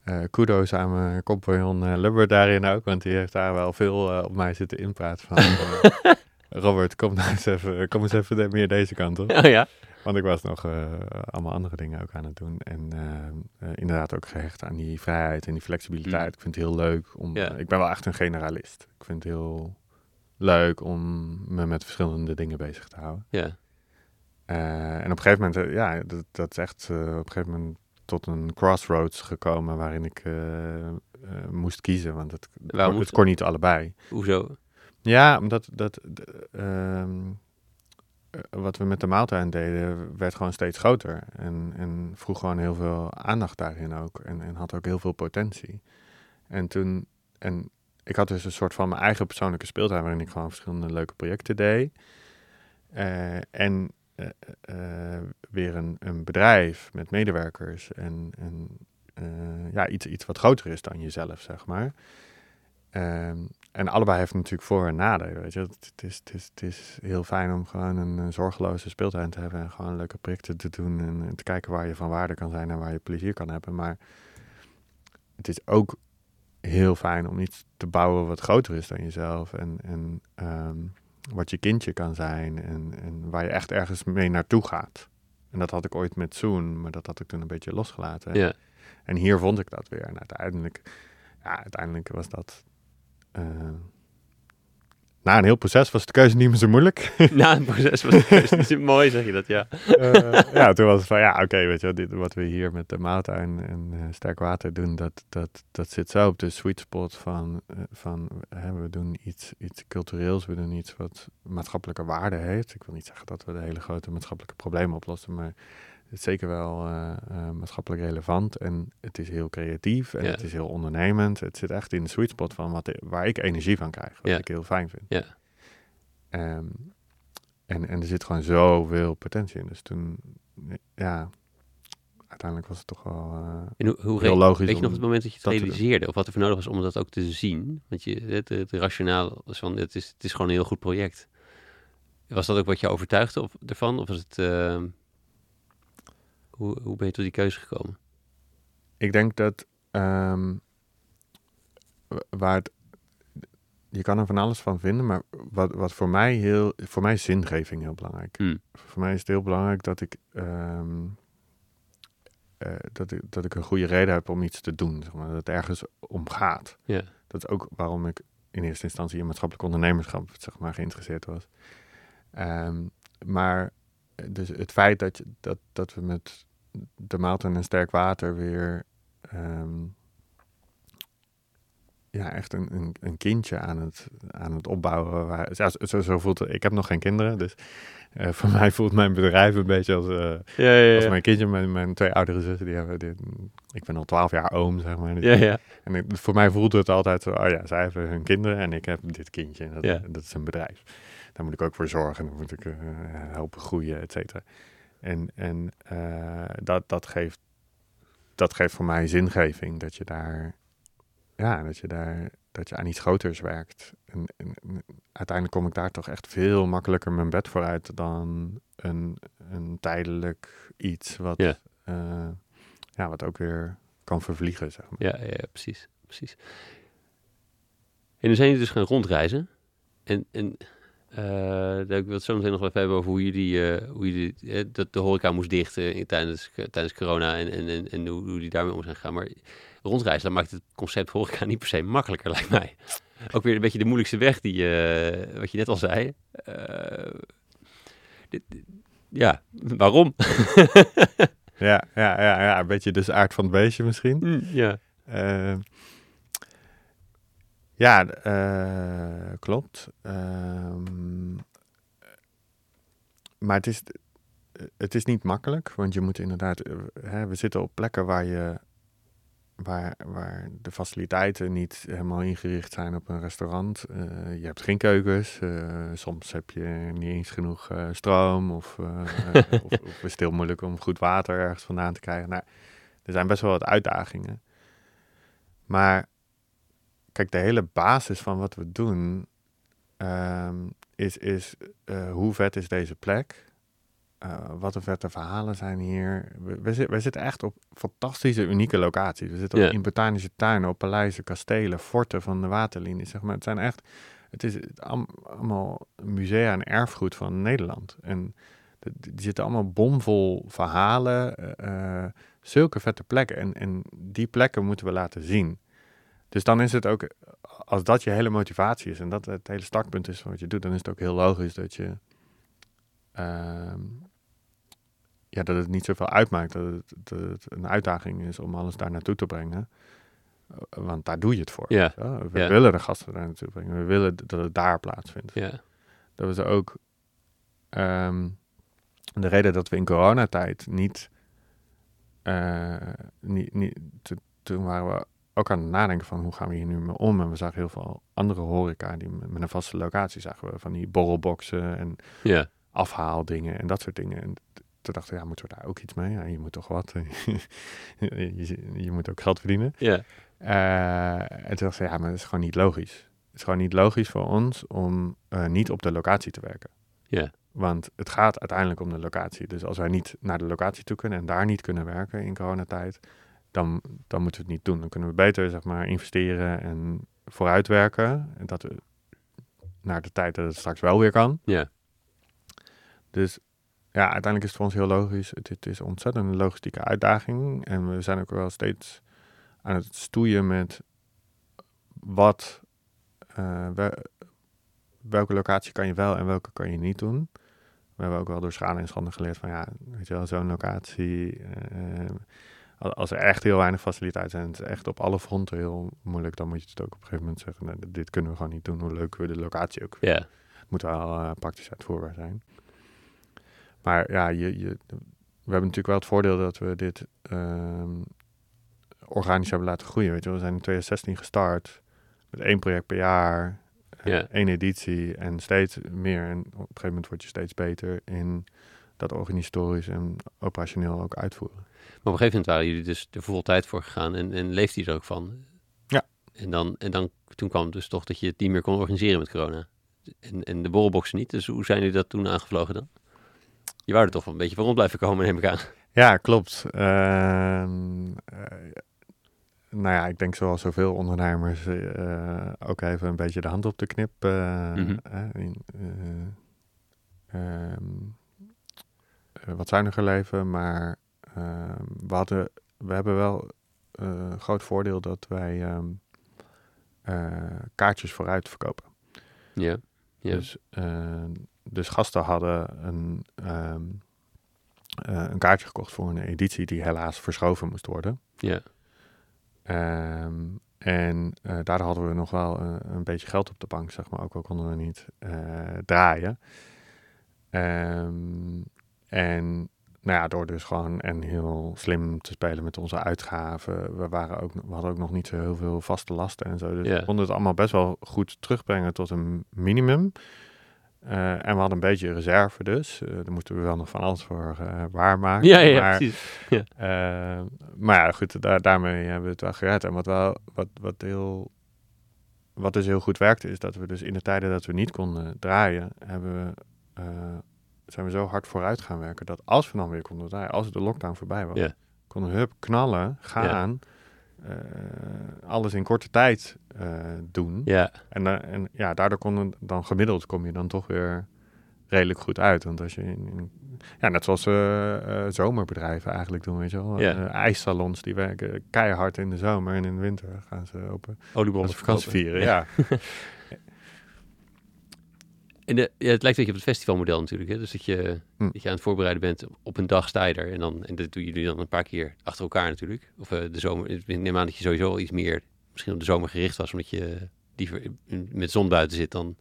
uh, kudo's aan mijn compagnon Lubber daarin ook, want die heeft daar wel veel op mij zitten inpraten van. Robert, kom nou eens even, kom eens even meer deze kant op. Oh ja. Want ik was nog allemaal andere dingen ook aan het doen. En inderdaad ook gehecht aan die vrijheid en die flexibiliteit. Mm. Ik vind het heel leuk om. ik ben wel echt een generalist. Ik vind het heel leuk om me met verschillende dingen bezig te houden. Ja. Uh, en op een gegeven moment, uh, ja, dat, dat is echt uh, op een gegeven moment tot een crossroads gekomen waarin ik moest kiezen, want het, kon niet allebei. Hoezo? Ja, omdat dat, ehm, wat we met de maaltuin deden, werd gewoon steeds groter. En, en vroeg gewoon heel veel aandacht daarin ook. En, en had ook heel veel potentie. En toen, en ik had dus een soort van mijn eigen persoonlijke speeltuin waarin ik gewoon verschillende leuke projecten deed. en uh, weer een, een, bedrijf met medewerkers en, en ja, iets, iets wat groter is dan jezelf, zeg maar. Um, en allebei heeft natuurlijk voor- en nadelen, weet je. Het, is, het, is, het is heel fijn om gewoon een, zorgeloze speeltuin te hebben en gewoon leuke projecten te doen en, te kijken waar je van waarde kan zijn en waar je plezier kan hebben. Maar het is ook heel fijn om iets te bouwen wat groter is dan jezelf en, en um, wat je kindje kan zijn en, en waar je echt ergens mee naartoe gaat. En dat had ik ooit met Zoon, maar dat had ik toen een beetje losgelaten. Ja. En hier vond ik dat weer. En uiteindelijk, ja, uiteindelijk was dat uh, na een heel proces was de keuze niet meer zo moeilijk. Na een proces was de keuze niet zo mooi, zeg je dat, ja. Uh, ja, toen was het van, ja, oké, weet je dit, wat we hier met de maaltuin en uh, sterk water doen, dat, dat, dat zit zo op de sweet spot van, uh, van we doen iets, iets cultureels, we doen iets wat maatschappelijke waarde heeft. Ik wil niet zeggen dat we de hele grote maatschappelijke problemen oplossen, maar is zeker wel maatschappelijk relevant en het is heel creatief en Ja. het is heel ondernemend. Het zit echt in de sweet spot van wat, waar ik energie van krijg, wat Ja. ik heel fijn vind. Ja. Ehm, en, en er zit gewoon zoveel potentie in. Dus toen, ja, uiteindelijk was het toch wel eh, En hoe, hoe heel logisch. Weet je nog het moment dat je het dat realiseerde? Of wat er voor nodig was om dat ook te zien? Want je, het, het rationaal is van, het is, het is gewoon een heel goed project. Was dat ook wat je overtuigde of, ervan? Of was het... hoe, hoe ben je tot die keuze gekomen? Ik denk dat ehm, wa- waar het, je kan er van alles van vinden, maar wat, wat voor mij heel, voor mij is zingeving heel belangrijk. Hmm. Voor mij is het heel belangrijk dat ik, ehm, eh, dat ik, dat ik een goede reden heb om iets te doen, zeg maar, dat het ergens om gaat. Dat is ook waarom ik in eerste instantie in maatschappelijk ondernemerschap zeg maar, geïnteresseerd was. Ehm, maar eh, dus het feit dat, je, dat, dat we met de maaltijd en sterk water weer ehm, ja, echt een, een, een kindje aan het, aan het opbouwen. Waar, ja, zo, zo voelt het. Ik heb nog geen kinderen, dus uh, voor mij voelt mijn bedrijf een beetje als, uh, ja, ja, als mijn kindje. Mijn, mijn twee oudere zussen, die hebben dit, ik ben al twaalf jaar oom, zeg maar. Ja, ja. En voor mij voelt het altijd zo, oh ja, zij hebben hun kinderen en ik heb dit kindje. Dat, dat is een bedrijf. Daar moet ik ook voor zorgen, daar moet ik uh, helpen groeien, et cetera. En, en dat, dat, geeft, dat geeft voor mij zingeving, dat je daar, ja, dat je daar dat je aan iets groters werkt. En, en, uiteindelijk kom ik daar toch echt veel makkelijker mijn bed vooruit dan een, een tijdelijk iets wat, ja. Uh, ja, wat ook weer kan vervliegen. Zeg maar. ja, ja, precies. precies. En dan zijn jullie dus gaan rondreizen. En, en uh, ik wil het zo meteen nog even hebben over hoe jullie, uh, hoe jullie uh, dat de horeca moest dichten tijdens, tijdens corona en, en, en, en hoe, hoe die daarmee om zijn gegaan. Maar rondreizen, dat maakt het concept horeca niet per se makkelijker, lijkt mij. Ook weer een beetje de moeilijkste weg, die, wat je net al zei. Dit, ja, waarom? ja, ja, ja, ja, een beetje dus aard van het beestje misschien. Mm, ja. Uh, ja, klopt. Ehm, maar het is, het is niet makkelijk, want je moet inderdaad... Hè, we zitten op plekken waar je waar, waar de faciliteiten niet helemaal ingericht zijn op een restaurant. Uh, je hebt geen keukens, uh, soms heb je niet eens genoeg uh, stroom of, of, of is het heel moeilijk om goed water ergens vandaan te krijgen. Nou, er zijn best wel wat uitdagingen. Maar kijk, de hele basis van wat we doen um, is, is hoe vet is deze plek? Uh, wat een vette verhalen zijn hier. We, we, we, zitten echt op fantastische, unieke locaties. We zitten yeah. in botanische tuinen, op paleizen, kastelen, forten van de waterlinie. Zeg maar. Het zijn echt, het is allemaal musea en erfgoed van Nederland. En die zitten allemaal bomvol verhalen, uh, zulke vette plekken. En, en die plekken moeten we laten zien. Dus dan is het ook, als dat je hele motivatie is en dat het hele startpunt is van wat je doet, dan is het ook heel logisch dat je uh, ja, dat het niet zoveel uitmaakt. Dat het, dat het, een uitdaging is om alles daar naartoe te brengen. Eh, want daar doe je het voor. Ja. We willen de gasten daar naartoe brengen. We willen dat het daar plaatsvindt. Ja. Dat was ook um, de reden dat we in coronatijd niet... Uh, niet, niet toen waren we ook aan het nadenken van hoe gaan we hier nu mee om. En we zagen heel veel andere horeca die met een vaste locatie zagen we van die borrelboxen en ja. afhaaldingen en dat soort dingen. En toen dachten we, ja, moeten we daar ook iets mee? Ja, je moet toch wat. je, je, moet ook geld verdienen. Ja. Uh, en toen dachten we, ja, maar dat is gewoon niet logisch. Het is gewoon niet logisch voor ons om uh, niet op de locatie te werken. Ja. Want het gaat uiteindelijk om de locatie. Dus als wij niet naar de locatie toe kunnen en daar niet kunnen werken in coronatijd, dan, dan moeten we het niet doen. Dan kunnen we beter zeg maar, investeren en vooruitwerken. En dat we naar de tijd dat het straks wel weer kan. Ja. Dus ja, uiteindelijk is het voor ons heel logisch. Het, het is ontzettend een logistieke uitdaging. En we zijn ook wel steeds aan het stoeien met wat, uh, welke locatie kan je wel en welke kan je niet doen. We hebben ook wel door schade en schande geleerd van ja, weet je wel, zo'n locatie. Uh, als er echt heel weinig faciliteiten zijn, het is echt op alle fronten heel moeilijk, dan moet je het ook op een gegeven moment zeggen, nou, dit kunnen we gewoon niet doen, hoe leuk we de locatie ook Ja. Moet wel uh, praktisch uitvoerbaar zijn. Maar ja, je, je, we hebben natuurlijk wel het voordeel dat we dit um, organisch hebben laten groeien. Weet je, we zijn in 2016 gestart met één project per jaar, ja. één editie en steeds meer. En op een gegeven moment word je steeds beter in dat organisatorisch en operationeel ook uitvoeren. Maar op een gegeven moment waren jullie dus er vol tijd voor gegaan en, en leefde je er ook van. Ja. En, dan, en dan, toen kwam het dus toch dat je het niet meer kon organiseren met corona. En, en de borrelboxen niet. Dus hoe zijn jullie dat toen aangevlogen dan? Je wou er toch wel een beetje voor rond blijven komen, neem ik aan. Ja, klopt. Uh, uh, nou ja, ik denk zoals zoveel ondernemers uh, ook even een beetje de hand op de knip. Mm -hmm. wat zuiniger leven, maar ehm, we, hadden, we hebben wel een groot voordeel dat wij um, kaartjes vooruit verkopen. Ja. Dus dus gasten hadden een, um, uh, een kaartje gekocht voor een editie die helaas verschoven moest worden. Ja. Um, En uh, daardoor hadden we nog wel uh, een beetje geld op de bank, zeg maar. Ook al konden we niet uh, draaien. Um, en nou ja, door dus gewoon en heel slim te spelen met onze uitgaven. We, waren ook, we hadden ook nog niet zo heel veel vaste lasten en zo. Dus Ja. we konden het allemaal best wel goed terugbrengen tot een minimum. Eh, en we hadden een beetje reserve dus. Eh, daar moesten we wel nog van alles voor eh, waarmaken. Ja, ja, ja, maar, precies. eh, maar ja, goed, daar, daarmee hebben we het wel gered. En wat, wel, wat, wat, heel, wat dus heel goed werkte, is dat we dus in de tijden dat we niet konden draaien, hebben we, zijn we zo hard vooruit gaan werken dat als we dan weer konden draaien, als de lockdown voorbij was, konden we hup, knallen, gaan, eh, alles in korte tijd eh, doen. Ja, En, eh, en ja, daardoor konden dan gemiddeld kom je dan toch weer redelijk goed uit. Want als je in, in- ja, net zoals zomerbedrijven eigenlijk doen, weet je wel. Ijssalons die werken keihard in de zomer en in de winter gaan ze open. ze vakantie vieren, ja. En de, ja, het lijkt een beetje op het festivalmodel natuurlijk. Hè? Dus dat je, Hm. dat je aan het voorbereiden bent op een dag sta je er. En, dan, en dat doen jullie dan een paar keer achter elkaar natuurlijk. Of eh, de zomer. Ik neem aan dat je sowieso al iets meer misschien op de zomer gericht was. Omdat je liever met zon buiten zit dan...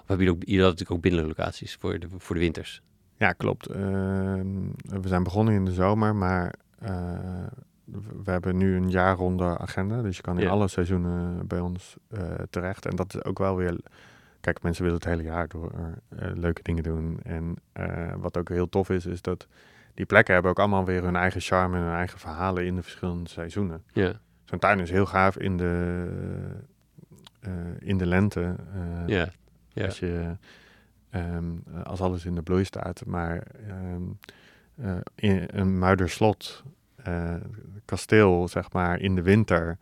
Of hebben jullie ook, jullie natuurlijk ook binnenlocaties voor de, voor de winters. Ja, klopt. Ehm, we zijn begonnen in de zomer, maar eh, we hebben nu een jaarronde agenda. Dus je kan in Ja. alle seizoenen bij ons eh, terecht. En dat is ook wel weer... Kijk, mensen willen het hele jaar door eh, leuke dingen doen. En eh, wat ook heel tof is, is dat die plekken hebben ook allemaal weer hun eigen charme en hun eigen verhalen in de verschillende seizoenen. Ja, Zo'n tuin is heel gaaf in de, eh, in de lente. ja, ja. als, je, ehm, als alles in de bloei staat. Maar ehm, eh, in een Muiderslot, kasteel, zeg maar, in de winter.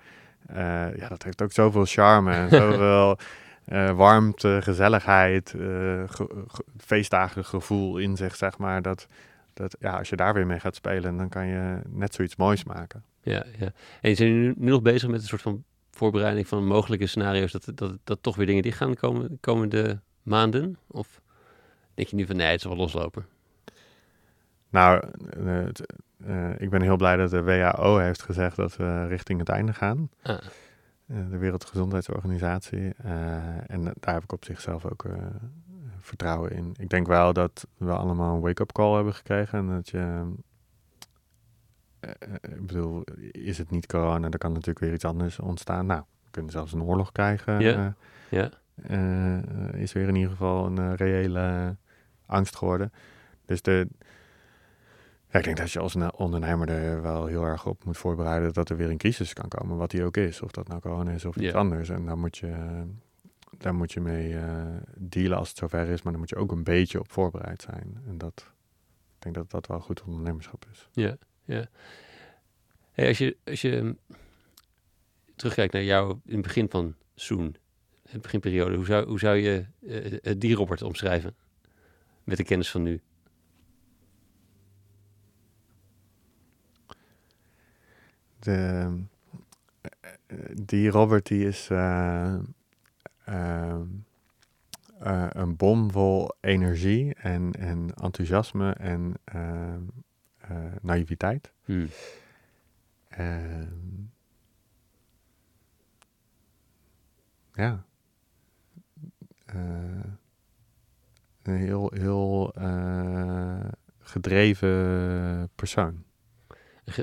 ja, dat heeft ook zoveel charme en zoveel eh, warmte, gezelligheid, ge- ge- feestdagen gevoel in zich, zeg maar. Dat, dat ja, als je daar weer mee gaat spelen, dan kan je net zoiets moois maken. Ja, ja. En zijn jullie nu, nu nog bezig met een soort van voorbereiding van mogelijke scenario's dat, dat, dat toch weer dingen dicht gaan komen de komende maanden? Of denk je nu van nee, het zal wel loslopen? Nou, eh, ik ben heel blij dat de WHO heeft gezegd dat we richting het einde gaan. Ah, de Wereldgezondheidsorganisatie. Eh, en daar heb ik op zichzelf ook eh, vertrouwen in. Ik denk wel dat we allemaal een wake-up call hebben gekregen. En dat je. eh, eh, ik bedoel, is het niet corona, dan kan natuurlijk weer iets anders ontstaan. Nou, we kunnen zelfs een oorlog krijgen. Ja. eh, ja, eh, is weer in ieder geval een eh, reële angst geworden. Dus de, ja, ik denk dat je als ondernemer er wel heel erg op moet voorbereiden dat er weer een crisis kan komen, wat die ook is. Of dat nou corona is of iets anders. En daar moet je, daar moet je mee eh, dealen als het zover is, maar dan moet je ook een beetje op voorbereid zijn. En dat, ik denk dat dat wel goed ondernemerschap is. ja, ja. Hey, als je, als je mm, terugkijkt naar jou in het begin van Soen, het beginperiode, hoe zou, hoe zou je eh, het die Robert omschrijven? Met de kennis van nu. De, eh, die Robert die is ehm, eh, een bom vol energie en, en enthousiasme en naïviteit. Hmm. Ehm, ja. Een heel, heel gedreven persoon.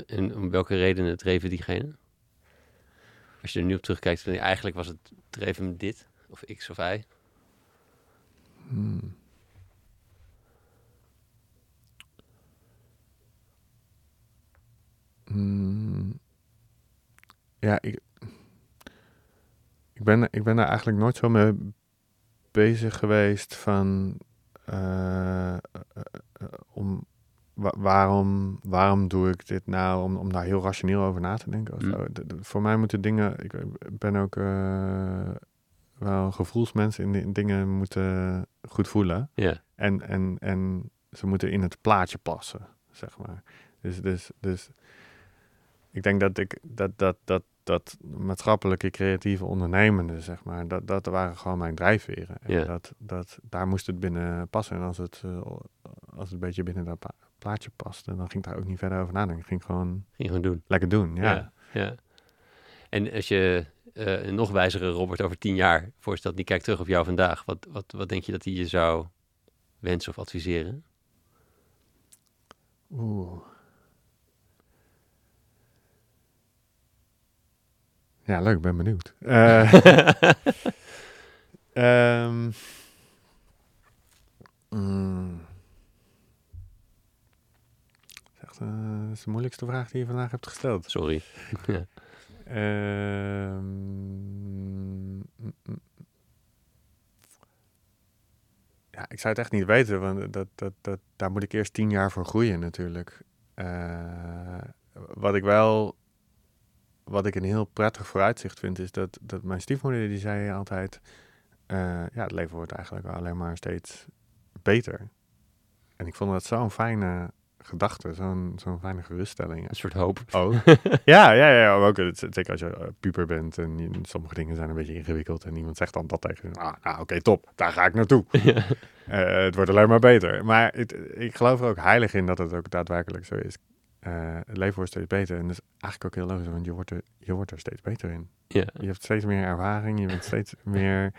En om welke redenen dreven diegene? Als je er nu op terugkijkt, dan eigenlijk was het hem dit, of X of Y. Hmm. Hmm. Ja, ik, ik, ben, ik ben daar eigenlijk nooit zo mee bezig geweest van eh, eh, eh, om wa- waarom, waarom doe ik dit nou? Om, om daar heel rationeel over na te denken. Mm. zo. De- de- voor mij moeten dingen. Ik ben ook eh, wel gevoelsmens in, in dingen moeten goed voelen. En, en, en ze moeten in het plaatje passen, zeg maar. Dus, dus, dus ik denk dat ik dat, dat, dat, dat maatschappelijke, creatieve ondernemende, zeg maar, dat, dat waren gewoon mijn drijfveren. En dat, dat, daar moest het binnen passen. En als het, eh, als het een beetje binnen dat plaatje paste, dan ging ik daar ook niet verder over nadenken. Ik ging gewoon ging gewoon doen. lekker doen, ja. ja. ja. En als je eh, een nog wijzere Robert over tien jaar voorstelt, die kijkt terug op jou vandaag, wat, wat, wat denk je dat hij je zou wensen of adviseren? Oeh. Ja, leuk, ik ben benieuwd. Eh, ehm, mm. Dat is echt, eh, dat is de moeilijkste vraag die je vandaag hebt gesteld. Sorry. ja. Ehm, mm, mm. ja, ik zou het echt niet weten, want dat, dat, dat, daar moet ik eerst tien jaar voor groeien natuurlijk. Eh, wat ik wel, wat ik een heel prettig vooruitzicht vind, is dat, dat mijn stiefmoeder die zei altijd, eh, ja, het leven wordt eigenlijk alleen maar steeds beter. En ik vond dat zo'n fijne gedachte, zo'n zo'n fijne geruststelling. Een soort hoop. Oh. ja, ja, ja. Ook, het- zeker als je eh, puber bent en je- sommige dingen zijn een beetje ingewikkeld. En iemand zegt dan dat tegen je. Ah, nou, oké, top. Daar ga ik naartoe. ja. Eh, het wordt alleen maar beter. Maar het, ik geloof er ook heilig in dat het ook daadwerkelijk zo is. Eh, het leven wordt steeds beter. En dat is eigenlijk ook heel logisch, want je wordt er, je wordt er steeds beter in. ja. Je hebt steeds meer ervaring, je bent steeds meer.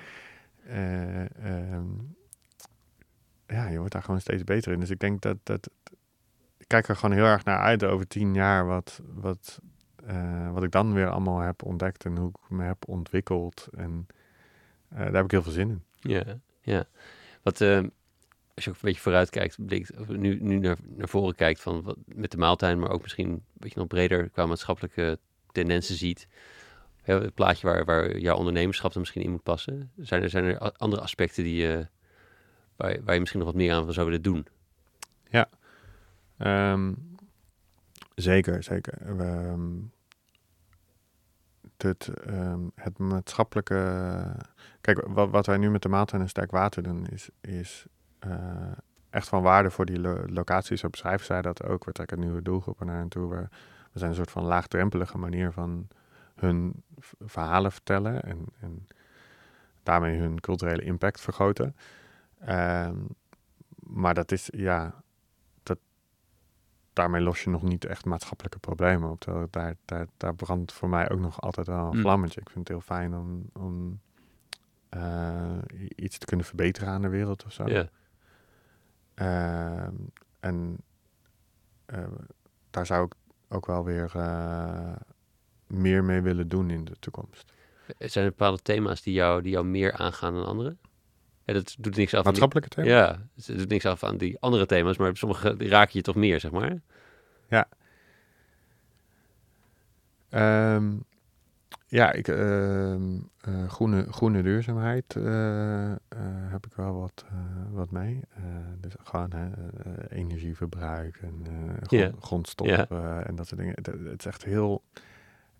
eh, ehm, ja, je wordt daar gewoon steeds beter in. Dus ik denk dat. dat kijk er gewoon heel erg naar uit over tien jaar. Wat, wat, eh, wat ik dan weer allemaal heb ontdekt en hoe ik me heb ontwikkeld. En eh, daar heb ik heel veel zin in. Ja, ja. Wat, eh, als je ook een beetje vooruit kijkt, blikt, of nu, nu naar, naar voren kijkt van wat, met de maaltuin, maar ook misschien een beetje nog breder qua maatschappelijke tendensen ziet. Ja, het plaatje waar, waar jouw ondernemerschap er misschien in moet passen. Zijn er, zijn er andere aspecten die, waar, je- waar je misschien nog wat meer aan zou willen doen? Ehm, zeker, zeker. Ehm, het, ehm, het maatschappelijke. Kijk, wat, wij nu met de maaltuin en sterk water doen, is, is eh, echt van waarde voor die lo- locaties. Zo beschrijven zij dat ook. We trekken nieuwe doelgroepen naar hen toe. We, zijn een soort van laagdrempelige manier van hun verhalen vertellen en, en daarmee hun culturele impact vergroten. Maar dat is, ja, daarmee los je nog niet echt maatschappelijke problemen op. Terwijl daar, daar, daar brandt voor mij ook nog altijd wel een Mm. vlammetje. Ik vind het heel fijn om, om eh, iets te kunnen verbeteren aan de wereld of zo. Ehm, en eh, daar zou ik ook wel weer eh, meer mee willen doen in de toekomst. zijn er bepaalde thema's die jou, die jou meer aangaan dan andere? Ja, dat doet niks af Maatschappelijke thema? Ja, het doet niks af aan die andere thema's, maar sommige raken je toch meer, zeg maar. Ehm, ja, ik, ehm, eh, groene, groene duurzaamheid eh, eh, heb ik wel wat, wat mee. Dus gewoon energieverbruik en grond- Ja. grondstoffen en dat soort dingen. Het, het is echt heel...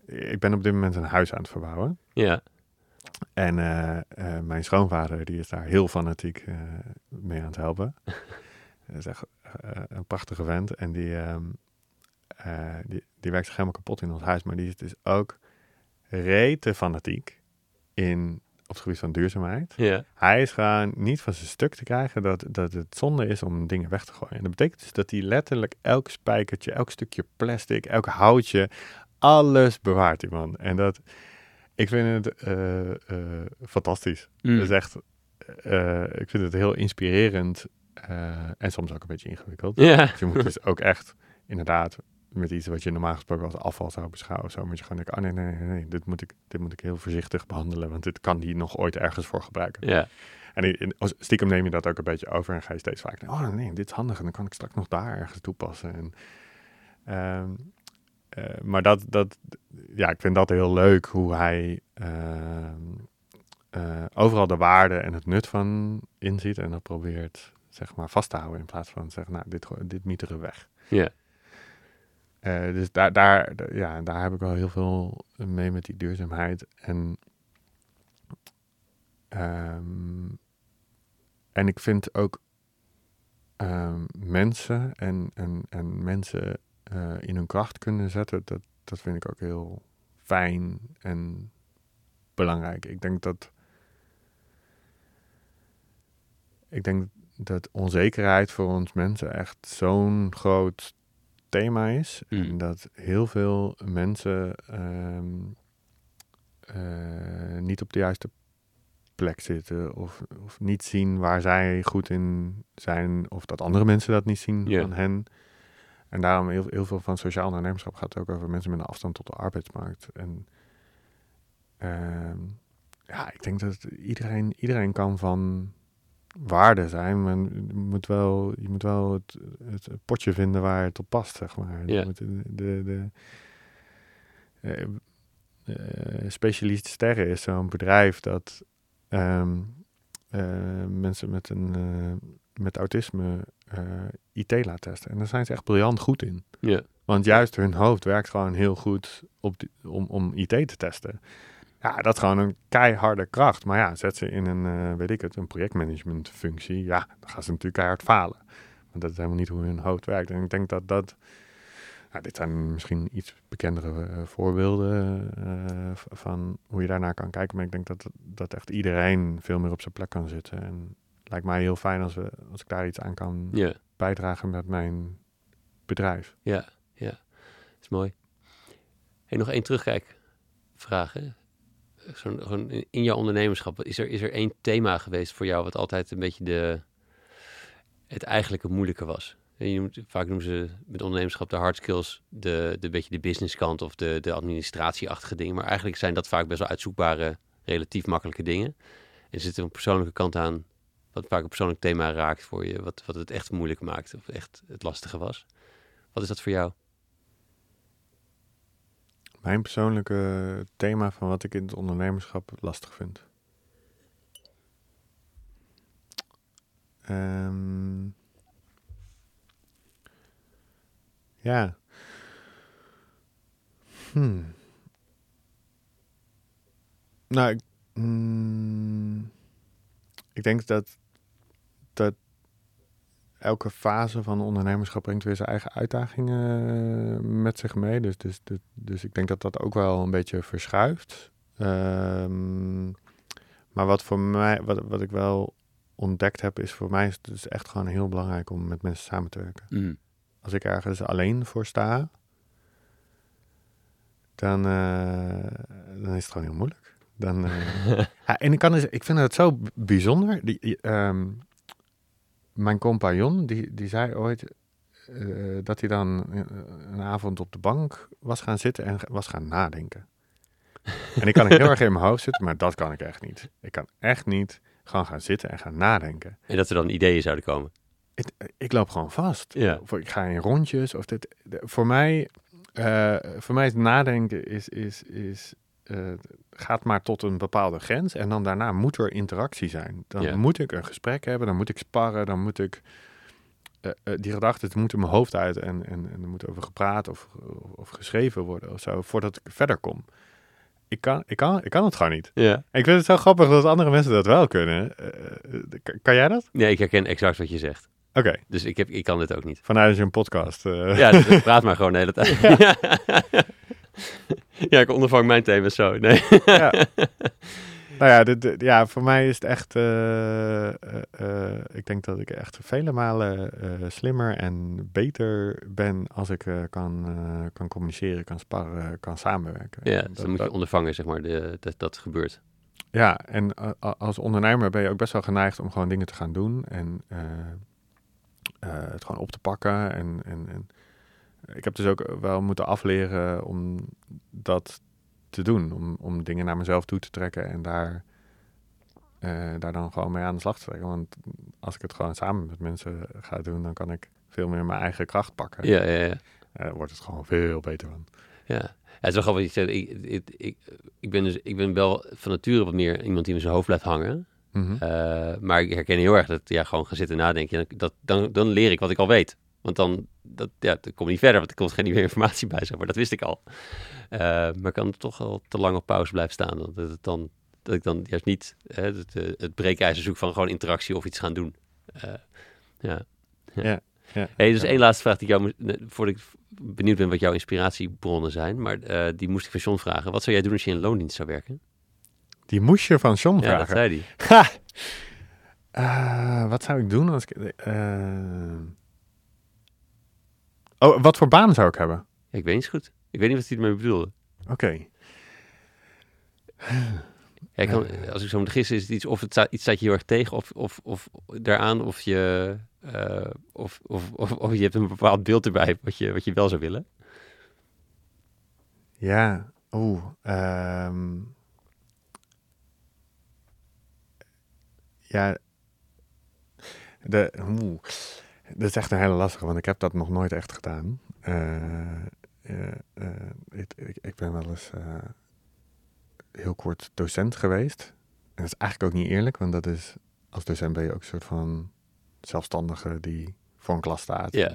Ik ben op dit moment een huis aan het verbouwen. Ja, En eh, eh, mijn schoonvader die is daar heel fanatiek eh, mee aan het helpen. Dat is echt een prachtige vent. En die, ehm, eh, die, die werkt zich helemaal kapot in ons huis. Maar die is dus ook rete fanatiek in, op het gebied van duurzaamheid. Hij is gewoon niet van zijn stuk te krijgen dat, dat het zonde is om dingen weg te gooien. En dat betekent dus dat hij letterlijk elk spijkertje, elk stukje plastic, elk houtje, alles bewaart die man. En dat, ik vind het eh, eh, fantastisch. Mm. Dat is echt, eh, ik vind het heel inspirerend en soms ook een beetje ingewikkeld. ja. Dus je moet dus ook echt, inderdaad, met iets wat je normaal gesproken als afval zou beschouwen, zo moet je gewoon denken, oh nee, nee, nee, nee, dit moet ik, dit moet ik heel voorzichtig behandelen, want dit kan die nog ooit ergens voor gebruiken. ja. En stiekem neem je dat ook een beetje over en ga je steeds vaak denken, oh nee, dit is handig en dan kan ik straks nog daar ergens toepassen. En, ehm, eh, maar dat, dat, ja, ik vind dat heel leuk hoe hij ehm, eh, overal de waarde en het nut van inziet en dat probeert zeg maar vast te houden in plaats van zeggen, nou, dit, dit mieteren we weg. Ja. Eh, dus daar, daar, ja, daar heb ik wel heel veel mee met die duurzaamheid. En, ehm, en ik vind ook ehm, mensen en, en, en mensen eh, in hun kracht kunnen zetten, dat, dat vind ik ook heel fijn en belangrijk. Ik denk dat. Ik denk dat onzekerheid voor ons mensen echt zo'n groot thema is. Mm. En dat heel veel mensen ehm, eh, niet op de juiste plek zitten of, of niet zien waar zij goed in zijn of dat andere mensen dat niet zien van hen. En daarom heel, heel veel van sociaal ondernemerschap gaat ook over mensen met een afstand tot de arbeidsmarkt. En ehm, ja, ik denk dat iedereen, iedereen kan van waarde zijn, maar je moet wel, je moet wel het, het potje vinden waar het op past, zeg maar. Ja. de, de, de, eh, eh, Specialist Sterren is zo'n bedrijf dat ehm, eh, mensen met, een, met autisme eh, IT laat testen. En daar zijn ze echt briljant goed in. Ja. Want juist hun hoofd werkt gewoon heel goed op die, om, om IT te testen. Ja, dat is gewoon een keiharde kracht. Maar ja, zet ze in een, eh, weet ik het, een projectmanagement functie. Ja, dan gaan ze natuurlijk keihard falen. Want dat is helemaal niet hoe hun hoofd werkt. En ik denk dat dat... Nou, dit zijn misschien iets bekendere eh, voorbeelden van hoe je daarnaar kan kijken. Maar ik denk dat, dat echt iedereen veel meer op zijn plek kan zitten. En lijkt mij heel fijn als, we, als ik daar iets aan kan bijdragen met mijn bedrijf. ja, ja. Is mooi. Hey, nog één terugkijkvraag. Hè? Zo'n, in- jouw ondernemerschap, is er, is er één thema geweest voor jou wat altijd een beetje de, het eigenlijke moeilijke was? Je noemt, vaak noemen ze met ondernemerschap de hard skills, de, de beetje de businesskant of de, de administratieachtige dingen. Maar eigenlijk zijn dat vaak best wel uitzoekbare, relatief makkelijke dingen. En er zit een persoonlijke kant aan, wat vaak een persoonlijk thema raakt voor je, wat, wat het echt moeilijk maakt of echt het lastige was. Wat is dat voor jou? Mijn persoonlijke thema van wat ik in het ondernemerschap lastig vind. Ehm, ja. Hmm. Nou, ik, mm, ik denk dat, dat elke fase van ondernemerschap brengt weer zijn eigen uitdagingen met zich mee. Dus, dus, dus, dus ik denk dat dat ook wel een beetje verschuift. Ehm, maar wat voor mij, wat, wat ik wel ontdekt heb, is voor mij is het dus echt gewoon heel belangrijk om met mensen samen te werken. Mm. Als ik ergens alleen voor sta, dan, eh, dan is het gewoon heel moeilijk. Dan, eh, ja, en ik, kan dus, ik vind het zo bijzonder. Die, ehm, mijn compagnon, die, die zei ooit eh, dat hij dan eh, een avond op de bank was gaan zitten en was gaan nadenken. En ik kan heel erg in mijn hoofd zitten, maar dat kan ik echt niet. Ik kan echt niet gewoon gaan zitten en gaan nadenken. En dat er dan ideeën zouden komen. Het- ik loop gewoon vast. Ja. Of ik ga in rondjes. Of dit, voor, mij, eh, voor mij is nadenken is, is, is, eh, gaat maar tot een bepaalde grens. En dan daarna moet er interactie zijn. Dan moet ik een gesprek hebben. Dan moet ik sparren. Dan moet ik... eh, die gedachten moeten mijn hoofd uit. En, en, en er moet over gepraat of, of geschreven worden of zo. Voordat ik verder kom. Ik kan, ik, kan, ik kan het gewoon niet. Ja. En ik vind het zo grappig dat andere mensen dat wel kunnen. Kan- jij dat? Nee, ik herken exact wat je zegt. Oké, Dus ik, heb, ik kan dit ook niet. vanuit een podcast. Ja, dus praat maar gewoon de hele tijd. Ja, ik ondervang mijn thema's zo. Nee. ja. Nou ja, dit, dit- ja, voor mij is het echt. eh, eh, eh, ik denk dat ik echt vele malen slimmer en beter ben als ik kan, kan communiceren, kan sparren, kan samenwerken. Ja, Dat- dus dan moet je dat- ondervangen, zeg maar, de, dat dat gebeurt. ja, en als ondernemer ben je ook best wel geneigd om gewoon dingen te gaan doen en het gewoon op te pakken. En, en, en ik heb dus ook wel moeten afleren om dat te doen, om, om dingen naar mezelf toe te trekken en daar, eh, daar dan gewoon mee aan de slag te trekken. Want als ik het gewoon samen met mensen ga doen, dan kan ik veel meer mijn eigen kracht pakken. Ja, ja, ja. Eh, daar wordt het gewoon veel beter van. Ja, ja het is wel grappig wat je zegt. Ik, ik, ik, ik, ben dus, ik ben wel van nature wat meer iemand die in zijn hoofd blijft hangen. Mhm. Eh, maar ik herken heel erg dat ja, gewoon gaan zitten nadenken. Dat, dan, dan leer ik wat ik al weet. Want dan, dat, ja, dan kom ik niet verder, want er komt geen nieuwe informatie bij. Zeg maar. Dat wist ik al. Eh, maar ik kan toch al te lang op pauze blijven staan. Dat, het dan, dat ik dan juist niet hè, het, eh, het breekijzer zoek van gewoon interactie of iets gaan doen. Eh, ja. Ja, ja. Hey, dus Ja. één laatste vraag die ik jou moest, voordat ik benieuwd ben wat jouw inspiratiebronnen zijn. Maar die moest ik van John vragen. Wat zou jij doen als je in loondienst zou werken? Die moest je van John Ja, dat vragen. zei hij. Ha! Eh, wat zou ik doen als ik... Oh, wat voor baan zou ik hebben? Ja, ik weet niet goed. Ik weet niet wat hij ermee bedoelde. Oké. Ja, ik kan, als ik zo moet gissen, is het iets of het staat, iets staat je heel erg tegen, of, of, of daaraan, of je, eh, of, of, of, of je hebt een bepaald beeld erbij wat je, wat je wel zou willen. Ja, oeh. ehm, ja, de, oeh. Dat is echt een hele lastige, want ik heb dat nog nooit echt gedaan. Eh, eh, eh, ik, ik, ik ben wel eens heel kort docent geweest. En dat is eigenlijk ook niet eerlijk, want dat is, als docent ben je ook een soort van zelfstandige die voor een klas staat. Ja.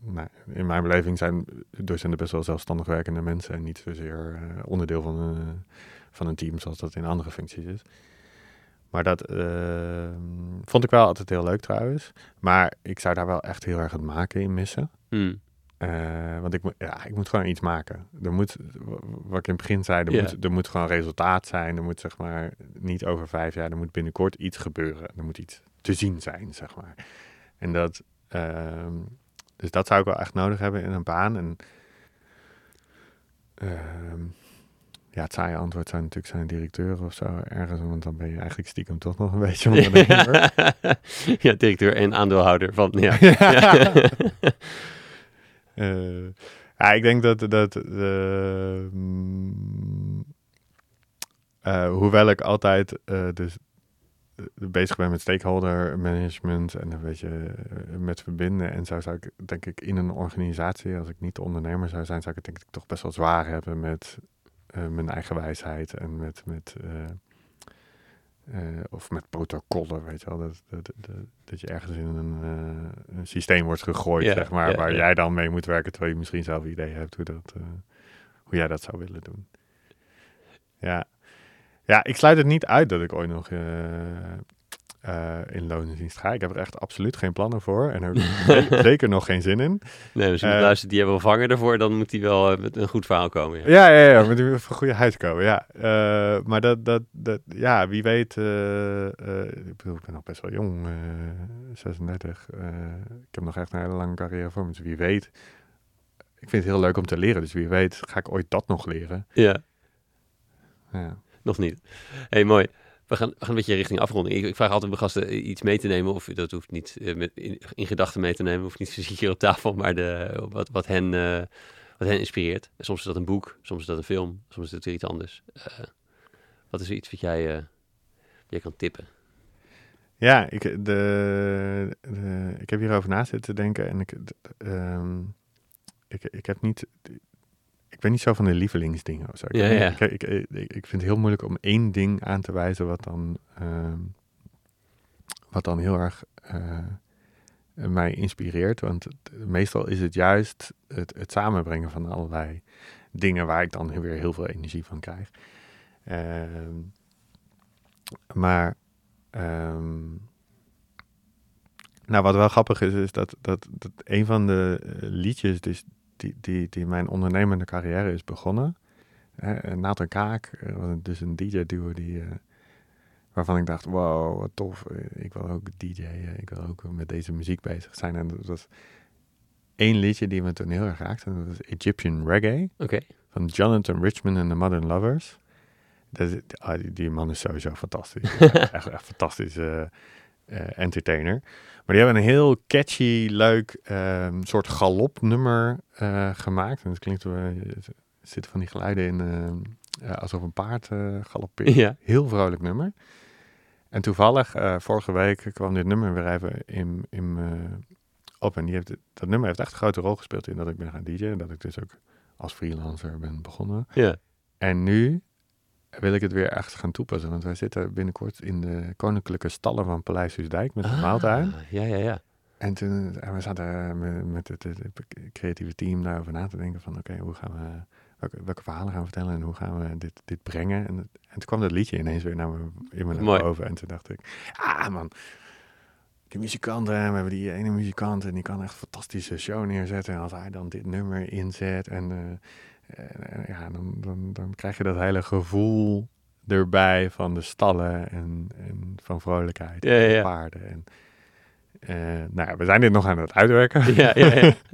Nou, in mijn beleving zijn docenten best wel zelfstandig werkende mensen en niet zozeer onderdeel van een, van een team zoals dat in andere functies is. Maar dat eh, vond ik wel altijd heel leuk trouwens. Maar ik zou daar wel echt heel erg het maken in missen. Hmm. Eh, want ik, moet- ja, ik moet gewoon iets maken. Er moet, wat ik in het begin zei, er, moet, er moet gewoon resultaat zijn. Er moet zeg maar niet over vijf jaar, er moet binnenkort iets gebeuren. Er moet iets te zien zijn, zeg maar. En dat, ehm, dus dat zou ik wel echt nodig hebben in een baan. En ehm, ja, het saaie antwoord zou natuurlijk zijn directeur of zo ergens. Want dan ben je eigenlijk stiekem toch nog een beetje ondernemer. ja, directeur en aandeelhouder van, ja. Ja. Eh, ja, ik denk dat, dat eh, mm, eh, hoewel ik altijd dus bezig ben met stakeholder management en een beetje met verbinden en zo zou ik denk ik in een organisatie, als ik niet de ondernemer zou zijn, zou ik het denk ik toch best wel zwaar hebben met eh, mijn eigen wijsheid en met, met eh, eh, of met protocollen, weet je wel. Dat, dat, dat, dat je ergens in een, een systeem wordt gegooid, zeg maar, waar jij dan mee moet werken, terwijl je misschien zelf idee hebt hoe, dat, hoe jij dat zou willen doen. Ja. ja, ik sluit het niet uit dat ik ooit nog eh, in loondienst ga. Ik heb er echt absoluut geen plannen voor en er zeker nog geen zin in. Nee, dus iemand Eh, luistert die hebben wel vangen ervoor, dan moet hij wel eh, met een goed verhaal komen. Ja. Ja, ja, ja, met een goede huis komen, ja. Maar dat, dat, dat, ja, wie weet, ik bedoel, ik ben nog best wel jong, eh 36. eh, ik heb nog echt een hele lange carrière voor me, dus wie weet. Ik vind het heel leuk om te leren, dus wie weet ga ik ooit dat nog leren. ja. Ja. Nog niet. hey, mooi. We gaan, een beetje richting afronding. Ik, ik vraag altijd mijn gasten iets mee te nemen, of dat hoeft niet eh, in, in gedachten mee te nemen, hoeft niet fysiek hier op tafel, maar de, wat, wat, hen, eh, wat hen inspireert. Soms is dat een boek, soms is dat een film, soms is dat iets anders. Eh, wat is er iets wat jij, eh, jij kan tippen? Ja, ik, de, de, ik heb hierover na zitten denken en ik, ehm, ik, ik heb niet, ik ben niet zo van de lievelingsdingen of zo. Ik, Ja, ja. niet- ik, ik, ik, ik vind het heel moeilijk om één ding aan te wijzen wat dan, ehm, wat dan heel erg eh, mij inspireert. Want het- meestal is het juist het, het samenbrengen van allerlei dingen waar ik dan weer heel veel energie van krijg. Ehm, maar Ehm, nou, wat wel grappig is, is dat, dat, dat een van de eh, liedjes dus die, die, die mijn ondernemende carrière is begonnen. Uh, Nathan Kaak, eh, dus een DJ-duo die, eh, waarvan ik dacht, wow, wat tof. eh, Ik wil ook DJ'en, ik wil ook met deze muziek bezig zijn. En dat was één liedje die me toen heel erg raakte. En dat was Egyptian Reggae van Jonathan Richman en de Modern Lovers. Dat, is- ah, die, die man is sowieso fantastisch. echt, echt, echt fantastisch eh, eh, entertainer. Maar die hebben een heel catchy, leuk ehm, soort galopnummer eh gemaakt. En het klinkt, er zitten van die geluiden in, eh, alsof een paard eh galoppeert. Ja. Heel vrolijk nummer. En toevallig, eh, vorige week kwam dit nummer weer even in, in op. En die heeft, dat nummer heeft echt een grote rol gespeeld in dat ik ben gaan DJ'en. En dat ik dus ook als freelancer ben begonnen. Ja. En nu wil ik het weer echt gaan toepassen. Want wij zitten binnenkort in de koninklijke stallen van Paleis Huisdijk met de Ah, maaltuin. Ja, ja, ja. En toen en we zaten met, met het, het- het creatieve team daarover na te denken van... oké, hoe gaan we... Welke, welke verhalen gaan we vertellen en hoe gaan we dit, dit brengen? En, en toen kwam dat liedje ineens weer naar me, in me naar Mooi. boven. En toen dacht ik, ah man, die muzikanten, we hebben die ene muzikant en die kan echt een fantastische show neerzetten. En als hij dan dit nummer inzet en, eh, en, ja, dan, dan, dan krijg je dat hele gevoel erbij van de stallen en, en van vrolijkheid Ja, en ja. paarden. En, eh, nou ja, we zijn dit nog aan het uitwerken. Ja, ja, ja.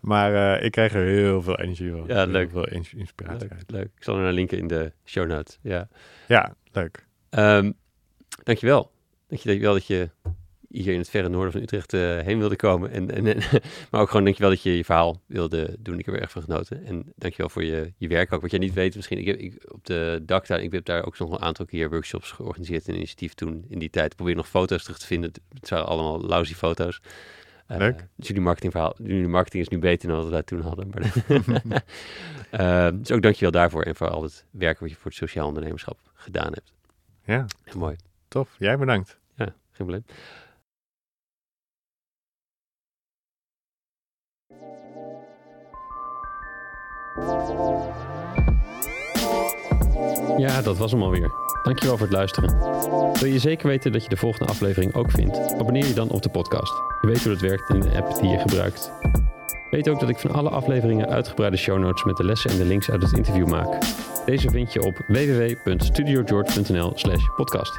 Maar uh, ik kreeg er heel veel energie van. Ja, leuk. Heel veel inspiratie leuk, leuk, Ik zal er naar linken in de show notes. Ja, ja leuk. Um, dankjewel. Dankjewel dat je hier in het verre noorden van Utrecht uh, heen wilde komen. En, en, maar ook gewoon dankjewel dat je je verhaal wilde doen. Ik heb er erg van genoten. En dankjewel voor je, je werk ook. Wat jij niet weet misschien, ik heb ik, op de daktuin, ik heb daar ook nog een aantal keer workshops georganiseerd. Een initiatief toen in die tijd. Ik probeer nog foto's terug te vinden. Het waren allemaal lousy foto's. Uh, Leuk. Dus jullie marketingverhaal, jullie marketing is nu beter dan wat wij toen hadden. Maar uh, dus ook dankjewel daarvoor en voor al het werk wat je voor het sociaal ondernemerschap gedaan hebt. Ja. mooi. Tof. Jij bedankt. Ja, geen probleem. Ja, dat was hem alweer. Dankjewel voor het luisteren. Wil je zeker weten dat je de volgende aflevering ook vindt? Abonneer je dan op de podcast. Je weet hoe dat werkt in de app die je gebruikt. Weet ook dat ik van alle afleveringen uitgebreide show notes met de lessen en de links uit het interview maak. Deze vind je op www.studiogeorge.nl slash podcast.